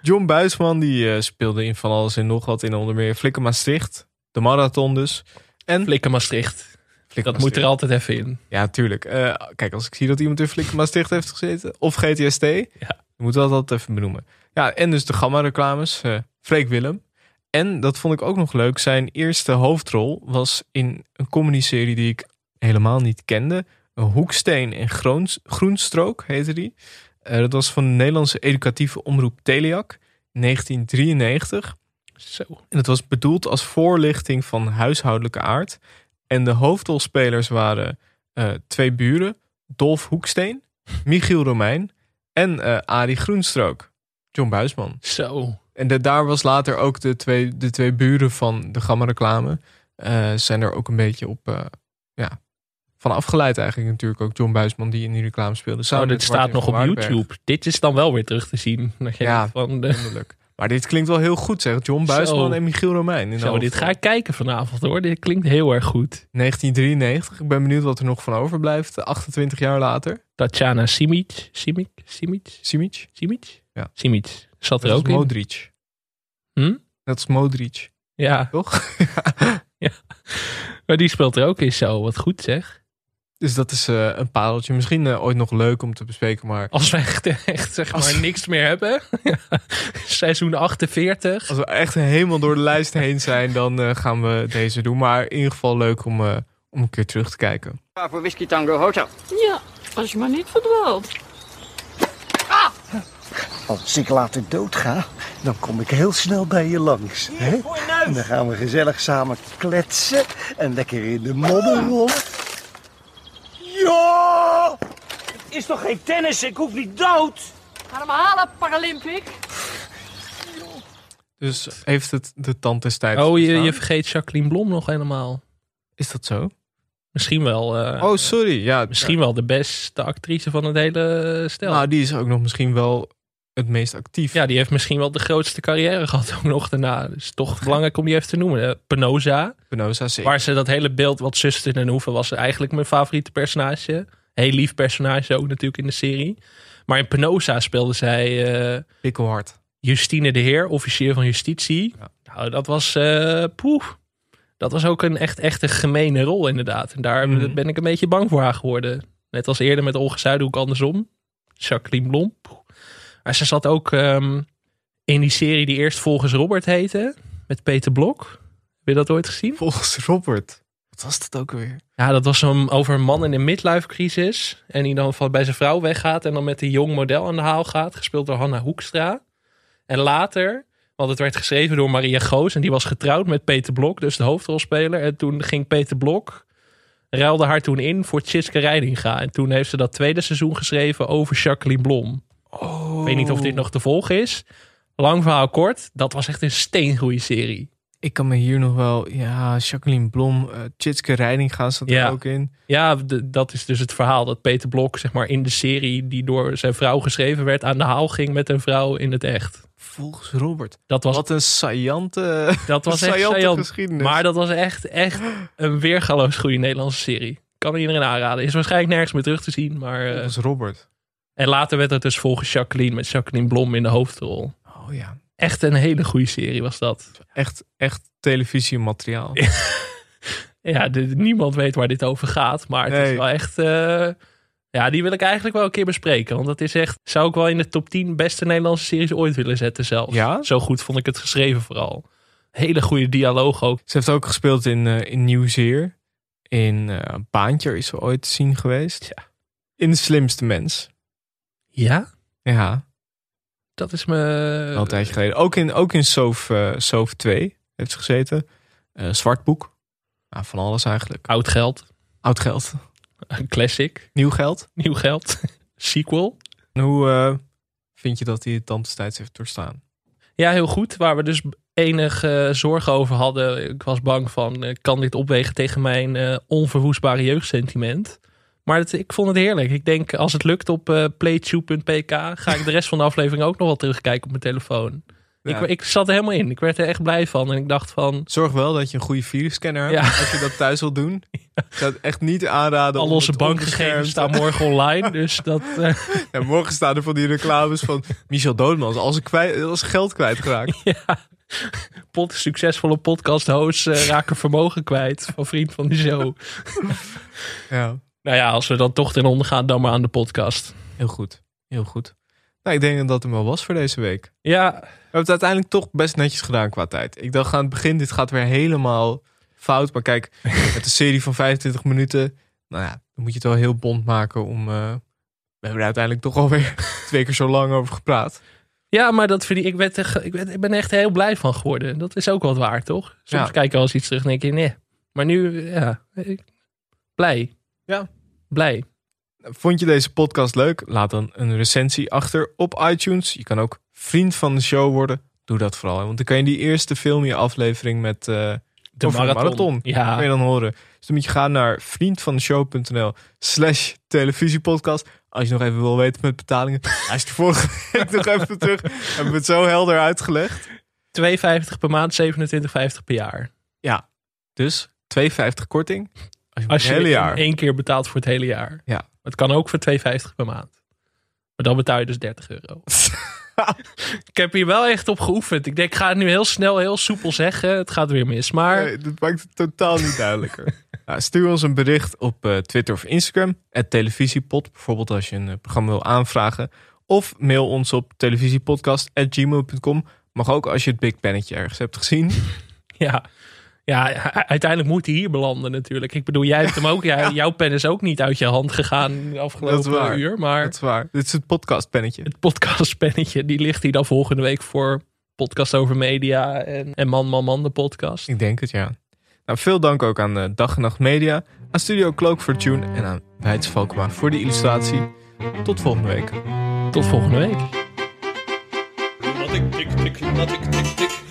John Buisman die eh, speelde in van alles en nog wat in onder meer Flikken Maastricht. De marathon dus. En Flikken Maastricht. Flikken Dat moet er altijd even in. Ja, tuurlijk. Eh, kijk, als ik zie dat iemand in Flikken Maastricht heeft gezeten. Of GTST. Ja. Dan moeten we dat altijd even benoemen. Ja, en dus de Gamma reclames. eh Freek Willem. En dat vond ik ook nog leuk. Zijn eerste hoofdrol was in een comedy-serie die ik helemaal niet kende. Een Hoeksteen en Groens, Groenstrook heette die. Eh, dat was van de Nederlandse educatieve omroep Teleak in 1993. Zo. En het was bedoeld als voorlichting van huishoudelijke aard. En de hoofdrolspelers waren eh, twee buren, Dolf Hoeksteen, Michiel Romein en eh Arie Groenstrook, John Buisman. Zo. En de, daar was later ook de twee, de twee buren van de Gamma reclame. eh, zijn er ook een beetje op ja, van afgeleid eigenlijk natuurlijk. Ook John Buisman die in die reclame speelde. Oh, dit staat nog op. YouTube. Dit is dan wel weer terug te zien. Dat Ja, van de. Maar dit klinkt wel heel goed zeg. John Buisman Zo. en Michiel Romein. In zo, dit ga ik kijken vanavond hoor. Dit klinkt heel erg goed. 1993. Ik ben benieuwd wat er nog van overblijft. 28 jaar later. Tatjana Simic. Simic? Simic? Simic. Simic? Ja. Simic. Zat er Dat ook is in. Modric. Hm? Dat is Modric. Ja. Toch? Maar die speelt er ook in zo. Wat goed zeg. Dus dat is eh, een pareltje. Misschien eh, ooit nog leuk om te bespreken. Maar Als we echt, echt zeg maar Als- niks meer hebben. Seizoen 48. als we echt helemaal door de lijst heen zijn, dan eh, gaan we deze doen. Maar in ieder geval leuk om, eh, om een keer terug te kijken. Voor Whisky Tango Hotel. Ja, als je maar niet verdwaalt. Als ik later doodga, dan kom ik heel snel bij je langs. Hè? En dan gaan we gezellig samen kletsen en lekker in de modder rollen. Het is toch geen tennis? Ik hoef niet dood. Ga hem halen, Paralympic. Dus heeft het de tand des tijds Oh, je, je vergeet Jacqueline Blom nog helemaal. Is dat zo? Misschien wel. eh, Oh, sorry. Ja, Misschien wel de beste actrice van het hele stel. Nou, die is ook nog misschien wel het meest actief. ja, die heeft misschien wel de grootste carrière gehad ook nog daarna. Dus toch belangrijk om die even te noemen. Penosa. Penosa zeker. Waar ze dat hele beeld wat zuster in een hoeven was eigenlijk mijn favoriete personage. Heel lief personage ook natuurlijk in de serie. Maar in Penosa speelde zij eh, Pikkelhard. Justine de Heer, officier van justitie. Nou, dat was eh poeh. Dat was ook een echt, echt een gemene rol inderdaad. En daar Mhm. ben ik een beetje bang voor haar geworden. Net als eerder met Olga Zuidhoek andersom. Jacqueline Blom. Maar ze zat ook ehm, in die serie die eerst volgens Robert heette. Met Peter Blok. Heb je dat ooit gezien? Volgens Robert. Wat was dat ook weer? Ja, dat was een, over een man in een midlife crisis. En die dan van bij zijn vrouw weggaat. En dan met een jong model aan de haal gaat. Gespeeld door Hanna Hoekstra. En later, want het werd geschreven door Maria Goos. En die was getrouwd met Peter Blok, dus de hoofdrolspeler. En toen ging Peter Blok, ruilde haar toen in voor Tjitske Reidinga. En toen heeft ze dat tweede seizoen geschreven over Jacqueline Blom. Oh. Ik weet niet of dit nog te volgen is. Lang verhaal kort, dat was echt een steengoeie serie. Ik kan me hier nog wel... Ja, Jacqueline Blom, eh Tjitske Rijding gaan ze Ja. er ook in. Ja, de- dat is dus het verhaal dat Peter Blok, zeg maar, in de serie die door zijn vrouw geschreven werd, aan de haal ging met een vrouw in het echt. Volgens Robert. Dat was, Wat een saillante, dat was echt saillant. geschiedenis. Maar dat was echt, echt een weergaloos goede Nederlandse serie. Kan iedereen aanraden. Is waarschijnlijk nergens meer terug te zien. Maar, eh, Volgens Robert. En later werd het dus volgens Jacqueline met Jacqueline Blom in de hoofdrol. Oh ja. Echt een hele goede serie was dat. Echt, echt televisiemateriaal. Ja, de- niemand weet waar dit over gaat. Maar het is wel echt... eh, ja, die wil ik eigenlijk wel een keer bespreken. Want dat is echt... Zou ik wel in de top 10 beste Nederlandse series ooit willen zetten zelfs. Ja? Zo goed vond ik het geschreven vooral. Hele goede dialoog ook. Ze heeft ook gespeeld in, eh in Nieuwzeer. In eh Baantje is ze ooit te zien geweest. Ja. In De Slimste Mens. Ja? Ja, Dat is me... een tijdje geleden. Ook in, ook in Soof, eh, Soof 2 heeft ze gezeten. Eh Zwartboek. Nou, van alles eigenlijk. Oud geld. Oud geld. Een classic. Nieuw geld. Nieuw geld. Sequel. En hoe eh, vind je dat hij het tand des tijds heeft doorstaan? Ja, heel goed. Waar we dus enige zorgen over hadden. Ik was bang van, eh, kan dit opwegen tegen mijn eh, onverwoestbare jeugdsentiment? Maar het, ik vond het heerlijk. Ik denk, als het lukt op playtube.pk, ga ik de rest van de aflevering ook nog wel terugkijken op mijn telefoon. Ja. Ik, ik zat er helemaal in. Ik werd er echt blij van. En ik dacht van, Zorg wel dat je een goede virusscanner hebt als je dat thuis wilt doen. Ik zou het echt niet aanraden. al onze bankgegevens staan morgen online. Dus dat... eh, Ja, morgen staan er van die reclames van Michel Doodmans als ik kwijt, als geld kwijtgeraakt. ja, pot, succesvolle podcast hosts eh, raken vermogen kwijt. Van vriend van de show. Ja, Nou ja, als we dan toch ten onder gaan, dan maar aan de podcast. heel goed. Heel goed. Nou, ik denk dat dat hem wel was voor deze week. Ja, We hebben het uiteindelijk toch best netjes gedaan qua tijd. Ik dacht aan het begin, dit gaat weer helemaal fout. Maar kijk, met een serie van 25 minuten, nou ja, dan moet je het wel heel bond maken om, eh, We hebben er uiteindelijk toch alweer twee keer zo lang over gepraat. Ja, maar dat vind ik, ik, ben echt, ik, ben, ik ben echt heel blij van geworden. Dat is ook wat waard, toch? Soms Ja. kijk ik wel eens iets terug en denk je, nee. Maar nu, ja, ik- blij. Ja. Blij. Vond je deze podcast leuk? Laat dan een recensie achter op iTunes. Je kan ook vriend van de show worden. Doe dat vooral. hè, Want dan kan je die eerste film, je aflevering met eh De marathon. Ja. Je dan horen. Dus dan moet je gaan naar vriendvandeshow.nl slash televisiepodcast. Als je nog even wil weten met betalingen. Hij vorige week nog even terug. Hebben we het zo helder uitgelegd. 2,50 per maand, 27,50 per jaar. Ja, dus 2,50 korting. Als je, Als het je hele in jaar. één keer betaalt voor het hele jaar. Ja. Het kan ook voor 2,50 per maand. Maar dan betaal je dus 30 euro. ik heb hier wel echt op geoefend. Ik denk, ik ga het nu heel snel, heel soepel zeggen. Het gaat weer mis. Maar Nee, dat maakt het totaal niet duidelijker. Nou, stuur ons een bericht op eh, Twitter of Instagram. Het televisiepod. Bijvoorbeeld als je een eh, programma wil aanvragen. Of mail ons op televisiepodcast.gmail.com. Mag ook als je het Big Pennetje ergens hebt gezien. ja, ja, uiteindelijk moet hij hier belanden natuurlijk. Ik bedoel, jij hebt hem ook. Jij, Jouw pen is ook niet uit je hand gegaan de afgelopen waar. uur. Maar Dat is waar. Dit is het podcastpennetje. het podcastpennetje, die ligt hier dan volgende week voor podcast over media en, en Man Man Man de podcast. Ik denk het, ja. Nou, veel dank ook aan eh, Dag en Nacht Media. Aan Studio Cloak voor Tune. En aan Weits Valkema voor de illustratie. Tot volgende week. Tot volgende week. Lunatic, tick, tick, lunatic, tick, tick.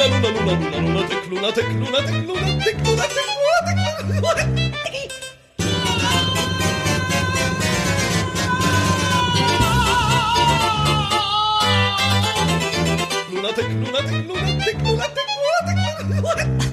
Luna, luna, luna, luna, lunatic, lunatic, lunatic, lunatic, lunatic, lunatic, lunatic. Lunatic, lunatic, lunatic, lunatic, lunatic, lunatic.